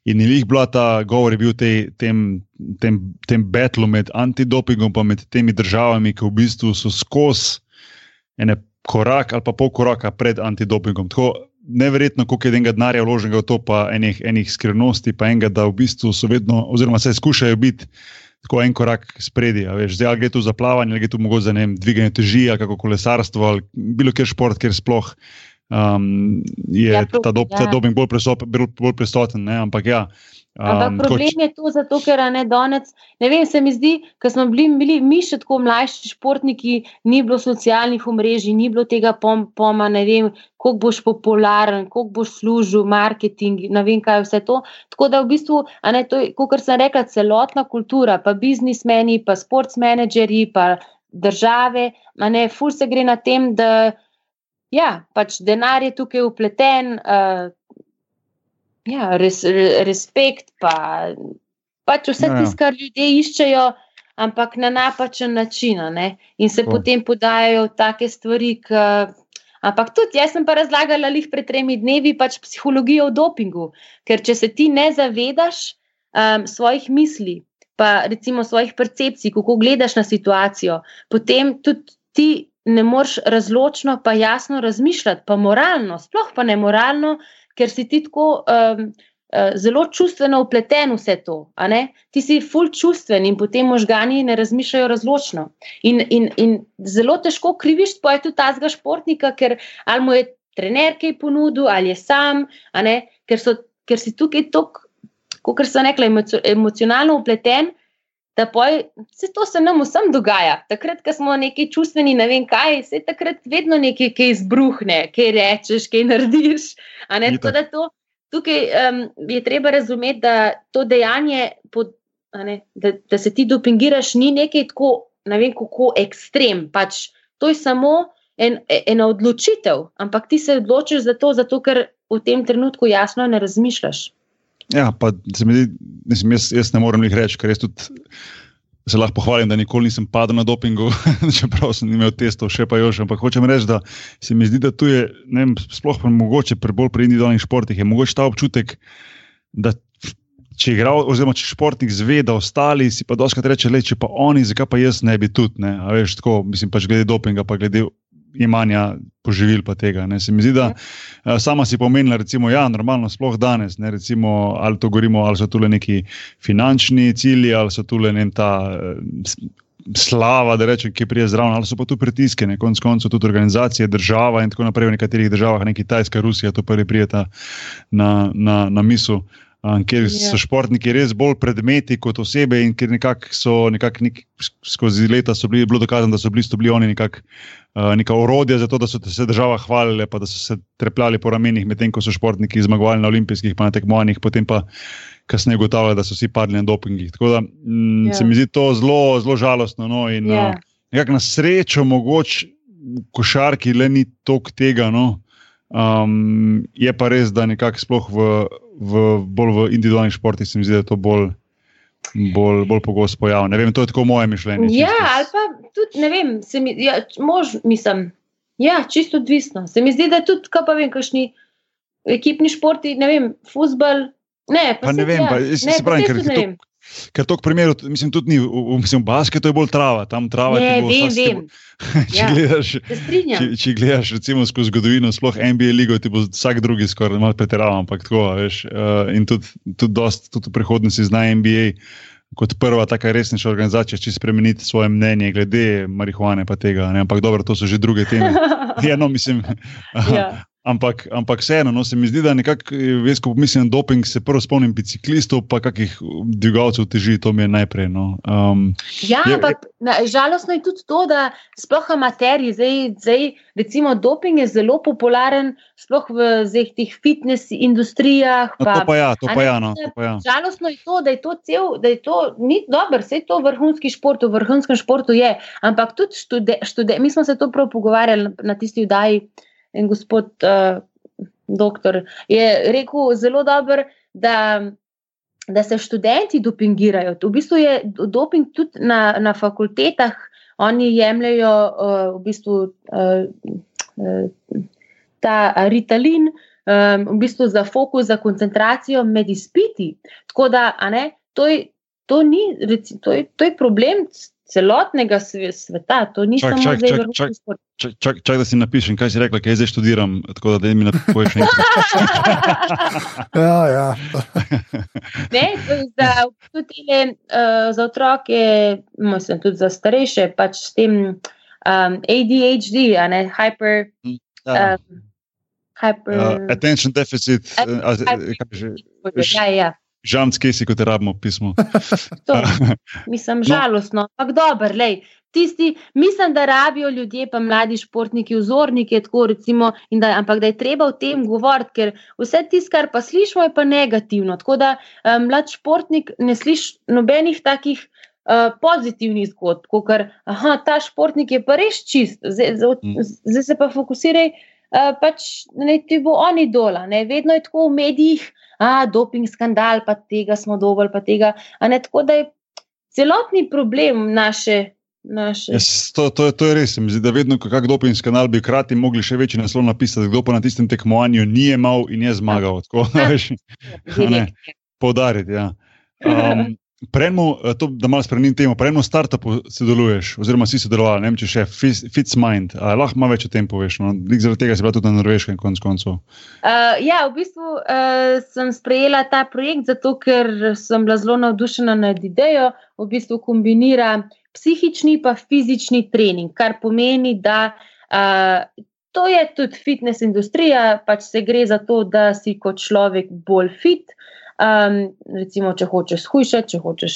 In jih bila ta govor, je bil te, tem, tem, tem betlu med antidopingom in med temi državami, ki v bistvu so skozi ene korak ali pa pol koraka pred antidopingom. Tako neverjetno, koliko je enega denarja vloženega v to, pa enih, enih skrivnosti, pa enega, da v bistvu so vedno, oziroma se skušajo biti. Tako en korak spredi, zdaj gre tu za plavanje, gre tu mogoče za vem, dviganje teži, kako kolesarstvo ali bilo kjer šport, kjer sploh um, je ja, ta, do, ja. ta doping bolj, bolj prisoten. Ampak, ja, um, Ampak problem koč... je to, zato, ker ne donec. Ne vem, se mi zdi, ker smo bili, bili mi še tako mlajši športniki, ni bilo socialnih omrežij, ni bilo tega pom, poma, ne vem, koliko boš popularen, koliko boš služil, marketing, ne vem, kaj vse to. Tako da v bistvu, ne, to je, kot sem rekla, celotna kultura, pa biznismeni, pa sportsmenedžeri, pa države, ne, ful se gre na tem, da ja, pač denar je tukaj upleten, uh, ja, res, respekt, pa pač vse ja, ja. tisto, kar ljudje iščejo, ampak na napačen način. In se oh. potem podajajo take stvari. K, ampak tudi jaz sem pa razlagala lih pred tremi dnevi pač psihologijo o dopingu, ker če se ti ne zavedaš um, svojih misli. Pa recimo svojih percepcij, kako gledaš na situacijo, potem tudi ti ne moreš razločno, pa jasno razmišljati, pa moralno, sploh pa ne moralno, ker si ti tako um, zelo čustveno upleten v vse to. Ti si full čustven in potem možgani ne razmišljajo razločno. In, in, in zelo težko kriviš, pa je tudi tazga športnika, ker ali mu je trener kaj ponudil, ali je sam, ker, so, ker si tukaj tako, kot sem rekla, emocionalno upleten da poj, se to se nam vsem dogaja. Takrat, ko smo neki čustveni, ne vem kaj, se takrat vedno nekaj izbruhne, kaj rečeš, kaj narediš. To, tukaj um, je treba razumeti, da to dejanje, pod, ne, da, da se ti dopingiraš, ni nekaj tako, ne vem kako ekstrem. Pač, to je samo en, ena odločitev, ampak ti se odločiš za to, zato ker v tem trenutku jasno ne razmišljaš. Ja, pa se mi zdi, jaz, jaz ne morem jih reči, ker jaz tudi se lahko pohvalim, da nikoli nisem padel na dopingu, čeprav sem imel testov, še pa još. Ampak hočem reči, da se mi zdi, da tu je, vem, sploh pa mogoče pri bolj pri individualnih športih, je mogoče ta občutek, da. Če, igral, oziroma, če športnik zve, da ostali si pa doskrat reče, le, če pa oni, zakaj pa jaz ne bi tudi. Ne? Veš, tako, mislim, pač glede dopinga, pa glede imanja poživil pa tega. Ne. Se mi zdi, da uh, sama si pomenila, recimo, ja, normalno, sploh danes, ne, recimo, ali to govorimo, ali so tu neki finančni cilji, ali so tu ne ta. Uh, Slava, da rečem, ki prije zraven, ali so pa tu pritiske, ne konc koncev tudi organizacije, država in tako naprej. V nekaterih državah, ne Kitajska, Rusija, to prvi prijeta na, na, na misel kjer so ja. športniki res bolj predmeti kot osebe, in ker nekako so nekak nek, skozi leta bili, bilo dokazano, da so bili, bili oni nekak, uh, neka orodja za to, da so se država hvalile, pa da so se trepljali po ramenih, medtem ko so športniki zmagovali na olimpijskih, pa na tekmovanjih, potem pa kasneje ugotavljali, da so vsi padli na dopingih. Tako da mm, ja. se mi zdi to zelo, zelo žalostno. No, in, ja. uh, na srečo, mogoče košarki le ni toliko tega. No, Um, je pa res, da nekako sploh v, v bolj v individualnih športih se mi zdi, da je to bolj, bolj, bolj pogost pojav. Ne vem, to je tako moje mišljenje. Ja, ali pa tudi, ne vem, se mi, ja, mož, mislim, ja, čisto odvisno. Se mi zdi, da je tudi, kaj pa vem, kakšni ekipni športi, ne vem, futbol. Ne, pa, pa ne vem, ja. pa, ne, se pravim, ker, vem. to, ker to primeru, mislim, tudi ni, mislim, v basketu je bolj trava, tam trava Ne, ti bo vem, vem. če Ja. gledaš. Če, če gledaš, recimo, skozi zgodovino, sploh NBA ligo, ti bo vsak drugi skoraj malo pretiraval, ampak tako, veš. Uh, in tudi, tudi, dost, tudi v prihodnosti zna NBA kot prva taka resnejša organizacija, če spremeniti svoje mnenje glede marihuane, pa tega. Ne? Ampak dobro, to so že druge teme. Ja, no, mislim. Ja. Ampak, ampak vseeno, no, se mi zdi, da nekako, veš, ko pomislim na doping, se prvo spomnim biciklistov, pa kakih dvigalcev teži, to mi je najprej. No. Um, Ja, Je- ampak na- žalostno je tudi to, da sploh amaterji, zdaj, zdaj recimo doping je zelo popularen, sploh v zdaj, teh fitness industrijah. no, to pa ja, to pa ne, ja, no, to pa ja. Žalostno je to, da je to cel, da je to ni dobro, vse to vrhunski športu, v vrhunskem športu je, ampak tudi študenti, štude, mi smo se to prav pogovarjali na tisti vdaji in gospod uh, doktor je rekel zelo dobro, da, da se študenti dopingirajo. V bistvu je doping tudi na, na fakultetah, oni jemljajo uh, v bistvu uh, uh, ta ritalin. Um, v bistvu za fokus, za koncentracijo med izpiti. Tako da, ne, to je, to ni, reci, to je, to je problem celotnega sve- sveta, to ni Čak, samo čak, zdaj čak, čak. šport. Čak, čak, čak, da si napišem, kaj si rekla, kaj zdaj študiram, tako da da mi napišeš nekaj. Ja, ja. Ne, za, tudi uh, za otroke, mislim, tudi za starejše, pač s tem um, ADHD, a ne hyper. Ja. Um, hyper Uh, attention deficit, uh, hyper- kaj že, ja, ja. Žamc, kje si, kot je rabimo pismo. To, mislim, žalostno, ampak dobro, lej. Tisti, mislim, da rabijo ljudje, pa mladi športniki, vzorniki, tako recimo, da, ampak da je treba o tem govoriti, ker vse tisto, kar pa slišimo, je pa negativno. Tako da um, mlad športnik ne sliši nobenih takih uh, pozitivnih zgodb, kot kar, aha, ta športnik je pa res čist, zdaj, Mm. se pa fokusiraj, pač ne ti bo oni dola. Ne? Vedno je tako v medijih, a doping skandal, pa tega smo dovolj, pa tega. Ne tako, da je celotni problem naše. naše. Jaz, to, to, to je res. Zdi, da vedno, ko kak dopinski kanal bi hkrati mogli še večji naslov napisati, kdo pa na tistem tekmovanju ni imel in je zmagal. Tako, Ja. veš, ne. poudariti. Ja. Um, Prejmo, eh, to, da malo spremenim temo, prejmo startupu sodeluješ, oziroma si sodeloval, ne vem, če še FitzMind. A Lahko malo več o tem poveš. No? Zaradi tega si bila tudi na Norveškem, konec koncev. Uh, ja, v bistvu uh, sem sprejela ta projekt zato, ker sem bila zelo navdušena nad idejo. V bistvu kombinira psihični in fizični trening, kar pomeni, da uh, to je tudi fitness industrija, pač se gre za to, da si kot človek bolj fit. Um, recimo, če hočeš shujšati, če hočeš,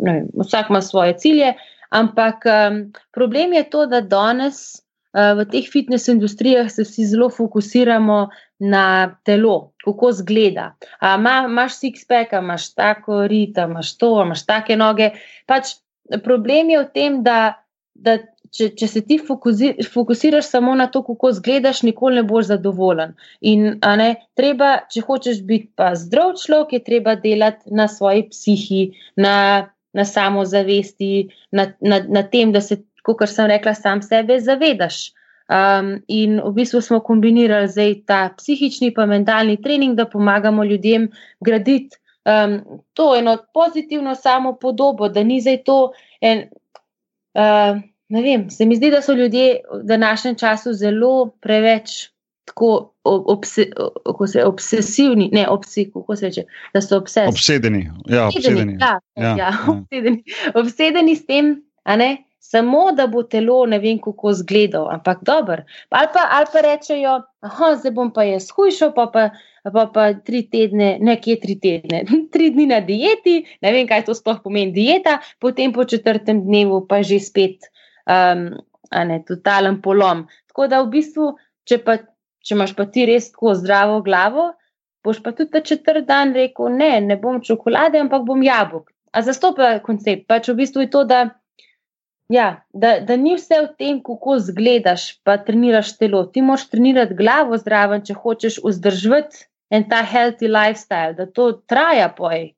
ne vem, vsak ima svoje cilje, ampak um, problem je to, da danes uh, v teh fitness industrijah se vsi zelo fokusiramo na telo, kako zgleda. A ima- Imaš six-pack, imaš tako ritem, imaš to, imaš take noge. Pač problem je v tem, da, da če, če se ti fokusi, fokusiraš samo na to, kako zgledaš, nikoli ne boš zadovoljen. In ne, treba, če hočeš biti pa zdrav človek, je treba delati na svoji psihi, na, na samozavesti, na, na, na tem, da se, kot sem rekla, sam sebe zavedaš. Um, in v bistvu smo kombinirali zdaj ta psihični in mentalni trening, da pomagamo ljudem graditi um, to eno pozitivno samo podobo, da ni zdaj to. En, uh, ne vem, se mi zdi, da so ljudje v današnjem času zelo preveč. Tako obse, kako se, obsesivni, ne obsi, kako se reče, da so obses. Obsedeni. Ja, obsedeni. Ja, Ja, ja, ja, obsedeni. obsedeni s tem, a ne, samo da bo telo ne vem kako zgledal, ampak dobro. Ali pa, ali pa rečejo, da zdaj bom pa jaz hujšal, pa pa, pa pa tri tedne, nekje tri tedne, tri dni na dieti, ne vem, kaj to sploh pomeni dieta, potem po četrtem dnevu pa že spet um, ne, totalen polom. Tako da v bistvu, če, pa, če imaš pa ti res tako zdravo glavo, boš pa tudi ta četrt dan rekel: ne, ne bom čokolade, ampak bom jabolk. A zastopa koncept. Pač v bistvu je to, da, ja, da, da ni vse v tem, kako zgledaš, pa treniraš telo. Ti moraš trenirati glavo zraven, če hočeš vzdržati en ta healthy lifestyle, da to traja poj.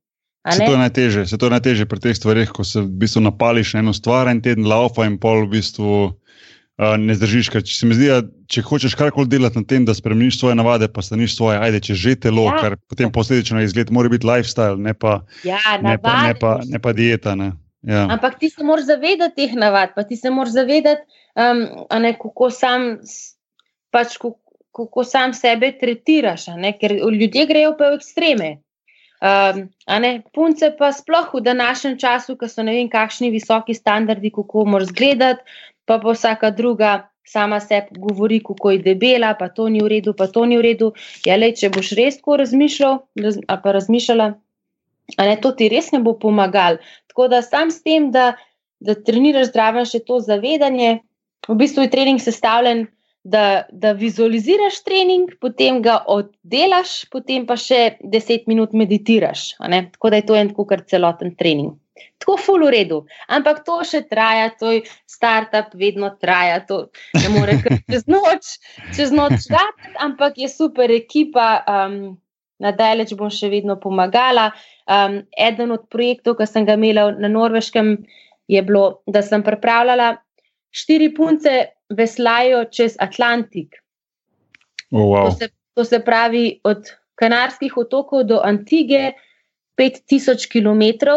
Se to je najtežje, se to je najtežje pri teh stvareh, ko se v bistvu napališ na eno stvar, en teden laufa in pol v bistvu uh, ne zdržiš. Ker se mi zdi, da če hočeš karkoli delati na tem, da spremeniš svoje navade, pa staniš svoje, ajde, če že telo, Ja. kar potem posledično izgled, mora biti lifestyle, ne pa, Ja, ne pa, ne pa, ne pa dieta. Ne. Ja. Ampak ti se moraš zavedati teh navad, pa ti se moraš zavedati, um, ne, kako sam, pač, kako, kako sam sebe tretiraš, ker ljudje grejo pa v ekstreme. Um, ne, punce pa sploh v današnjem času, ko so ne vem kakšni visoki standardi, kako moraš gledati, pa pa vsaka druga sama sebi govori, kako je debela, pa to ni v redu, pa to ni v redu. Ja, lej, če boš res tako razmišljal, raz, pa razmišljala, ne, to ti res ne bo pomagalo. Tako da sam s tem, da, da treniraš zdravo, še to zavedanje, v bistvu je trening sestavljen, da, da vizualiziraš trening, potem ga oddelaš, potem pa še 10 minut meditiraš. Tako da je to en tako kar celoten trening. Tako ful v redu, ampak to še traja, to je startup, vedno traja, to ne more kar čez noč, čez noč dati, ampak je super ekipa, um, nadalje bom še vedno pomagala. Um, eden od projektov, ki sem ga imela na Norveškem, je bilo, da sem pripravljala štiri punce veslajo čez Atlantik. Oh, wow. To, se, to se pravi od Kanarskih otokov do Antige, 5000 km,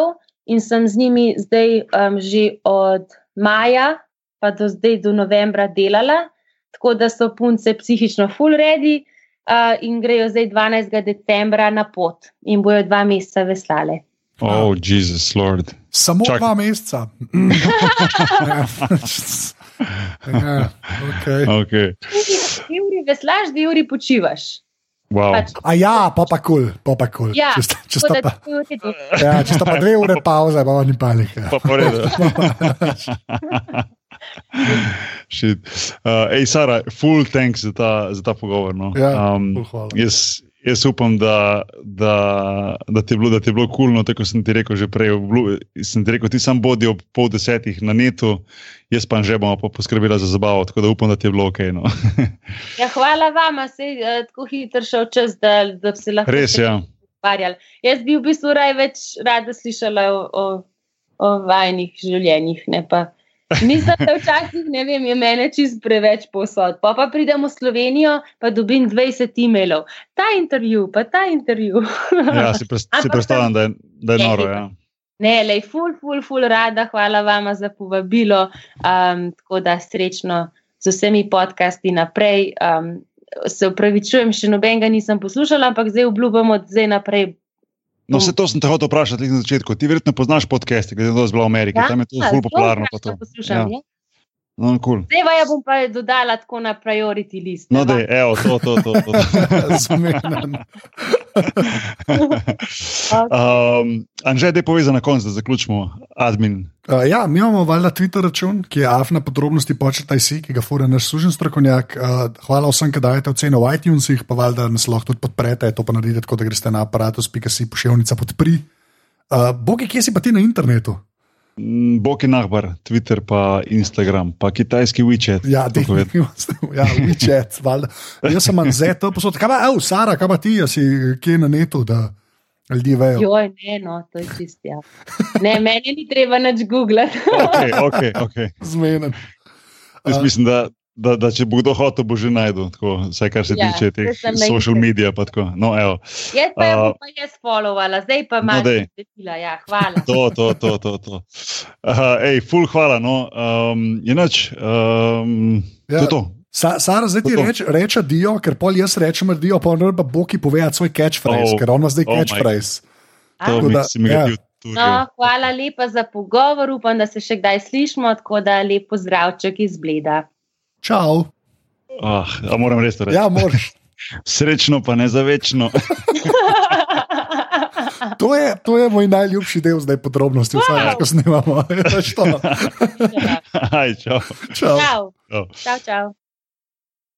in sem z njimi zdaj um, že od maja pa do zdaj do novembra delala, tako da so punce psihično full ready uh, in grejo zdaj 12. decembra na pot in bojo dva meseca veslale. oh, Jezus, Lord. Samo Čakaj. dva meseca. ja, okay. Okay. Dve uri veslaš, dve uri počivaš. Wow. Pač, A ja, pa pa kul, pa pa kul. Ja, Če sta- če sta pa-. Ja, če sta pa dve ure pauze, pa oni palih. Ja. Pa po redu. Shit. uh, ej, Sara, full thanks za ta, za ta pogovor. No. Ja, um, jaz, jaz upam, da, da, da ti je bilo, da ti je bilo kulno, tako kot sem ti rekel že prej. oblu- Sem ti rekel, ti sam bodi ob pol desetih na netu, jaz pa že bomo pa poskrbela za zabavo, tako da upam, da ti je bilo ok. No. Ja, hvala vam, se je tako hitro šel čas, da, da se lahko Res. Ja. pogovarjali. Jaz bi v bistvu raj več rada slišala o, o, o vajnih življenjih. ne pa. Mislim, da včasih ne vem, je mene čist preveč posod. Pa, pa pridem v Slovenijo, pa dobim 20 e-mailov. Ta intervju, pa ta intervju. Ja, si, pres, si predstavljam, da je, da je noro. Ja. Ne, le, ful, ful, ful, rada, hvala vam za povabilo. Um, tako da srečno z vsemi podcasti naprej. Um, se upravičujem, še nobenega nisem poslušala, ampak zdaj obljubim od zdaj naprej. No, vse to sem te hotel vprašati na začetku. Ti verjetno poznaš podcaste, glede na to, da si bila v Ameriki, tam je to zelo popularno. pa to. Poslušam, Ja. ja. No, cool. Zdaj pa ja bom pa dodala tako na priority list. no dej, evo, to, to, to. to. Zmeden. Um, Anže, da je povezan na koncu, da zaključimo admin. Uh, ja, mi imamo valjda Twitter račun, ki je afna podrobnosti početaj si, ki ga fura naš služen strokovnjak. Uh, hvala vsem, ki dajete oceno v iTunesih, pa valjda nas lahko tudi podprete, to pa naredite tako, da greste na aparatus.si pošiljnica podpri. Uh, Bogi, kje si pa ti na internetu? Mm, Boki Nahbar, Twitter, pa Instagram, pa kitajski WeChat. Ja, definitivno. Ja, WeChat, valjda. Jaz sem Anzet, posod. Kaj pa, ev, Sara, kaj pa ti, a si kje na netu, da ljudje vejo? Joj, ne, no, to je čist. Ja. Ne, meni ni treba nič googlati. Okay, okay, okay. Zmeden. Jaz mislim, da, da, da če bo kdo hotel, bo že najdel, tako, vsaj kar se Ja, tiče teh social tako. No, evo, Jaz pa Uh, bom pa jaz followovala, zdaj pa malo dej. svetila. Ja, hvala. to, to, to. to, to. Uh, ej, full hvala. No. Um, je noč. Um, Ja. to, je to. Sa, Sara, zdaj ti To. reč, reče Dio, ker pol jaz rečem Dio, pa on pa Boki pove svoj catchphrase, Oh, ker on ima zdaj oh catchphrase. To mi da, si mi ga ja. uturil. No, hvala lepa za pogovor, upam, da se še kdaj slišmo, tako da lepo zdravček izgleda. Čau. Ah, a moram res to reči. Ja, moraš. Srečno, pa ne za večno. To je, to je moj najljubši del zdaj podrobnosti, vsaj Wow. ko snemamo. Ja. Aj, čau. Čau. Čau, čau. čau, čau.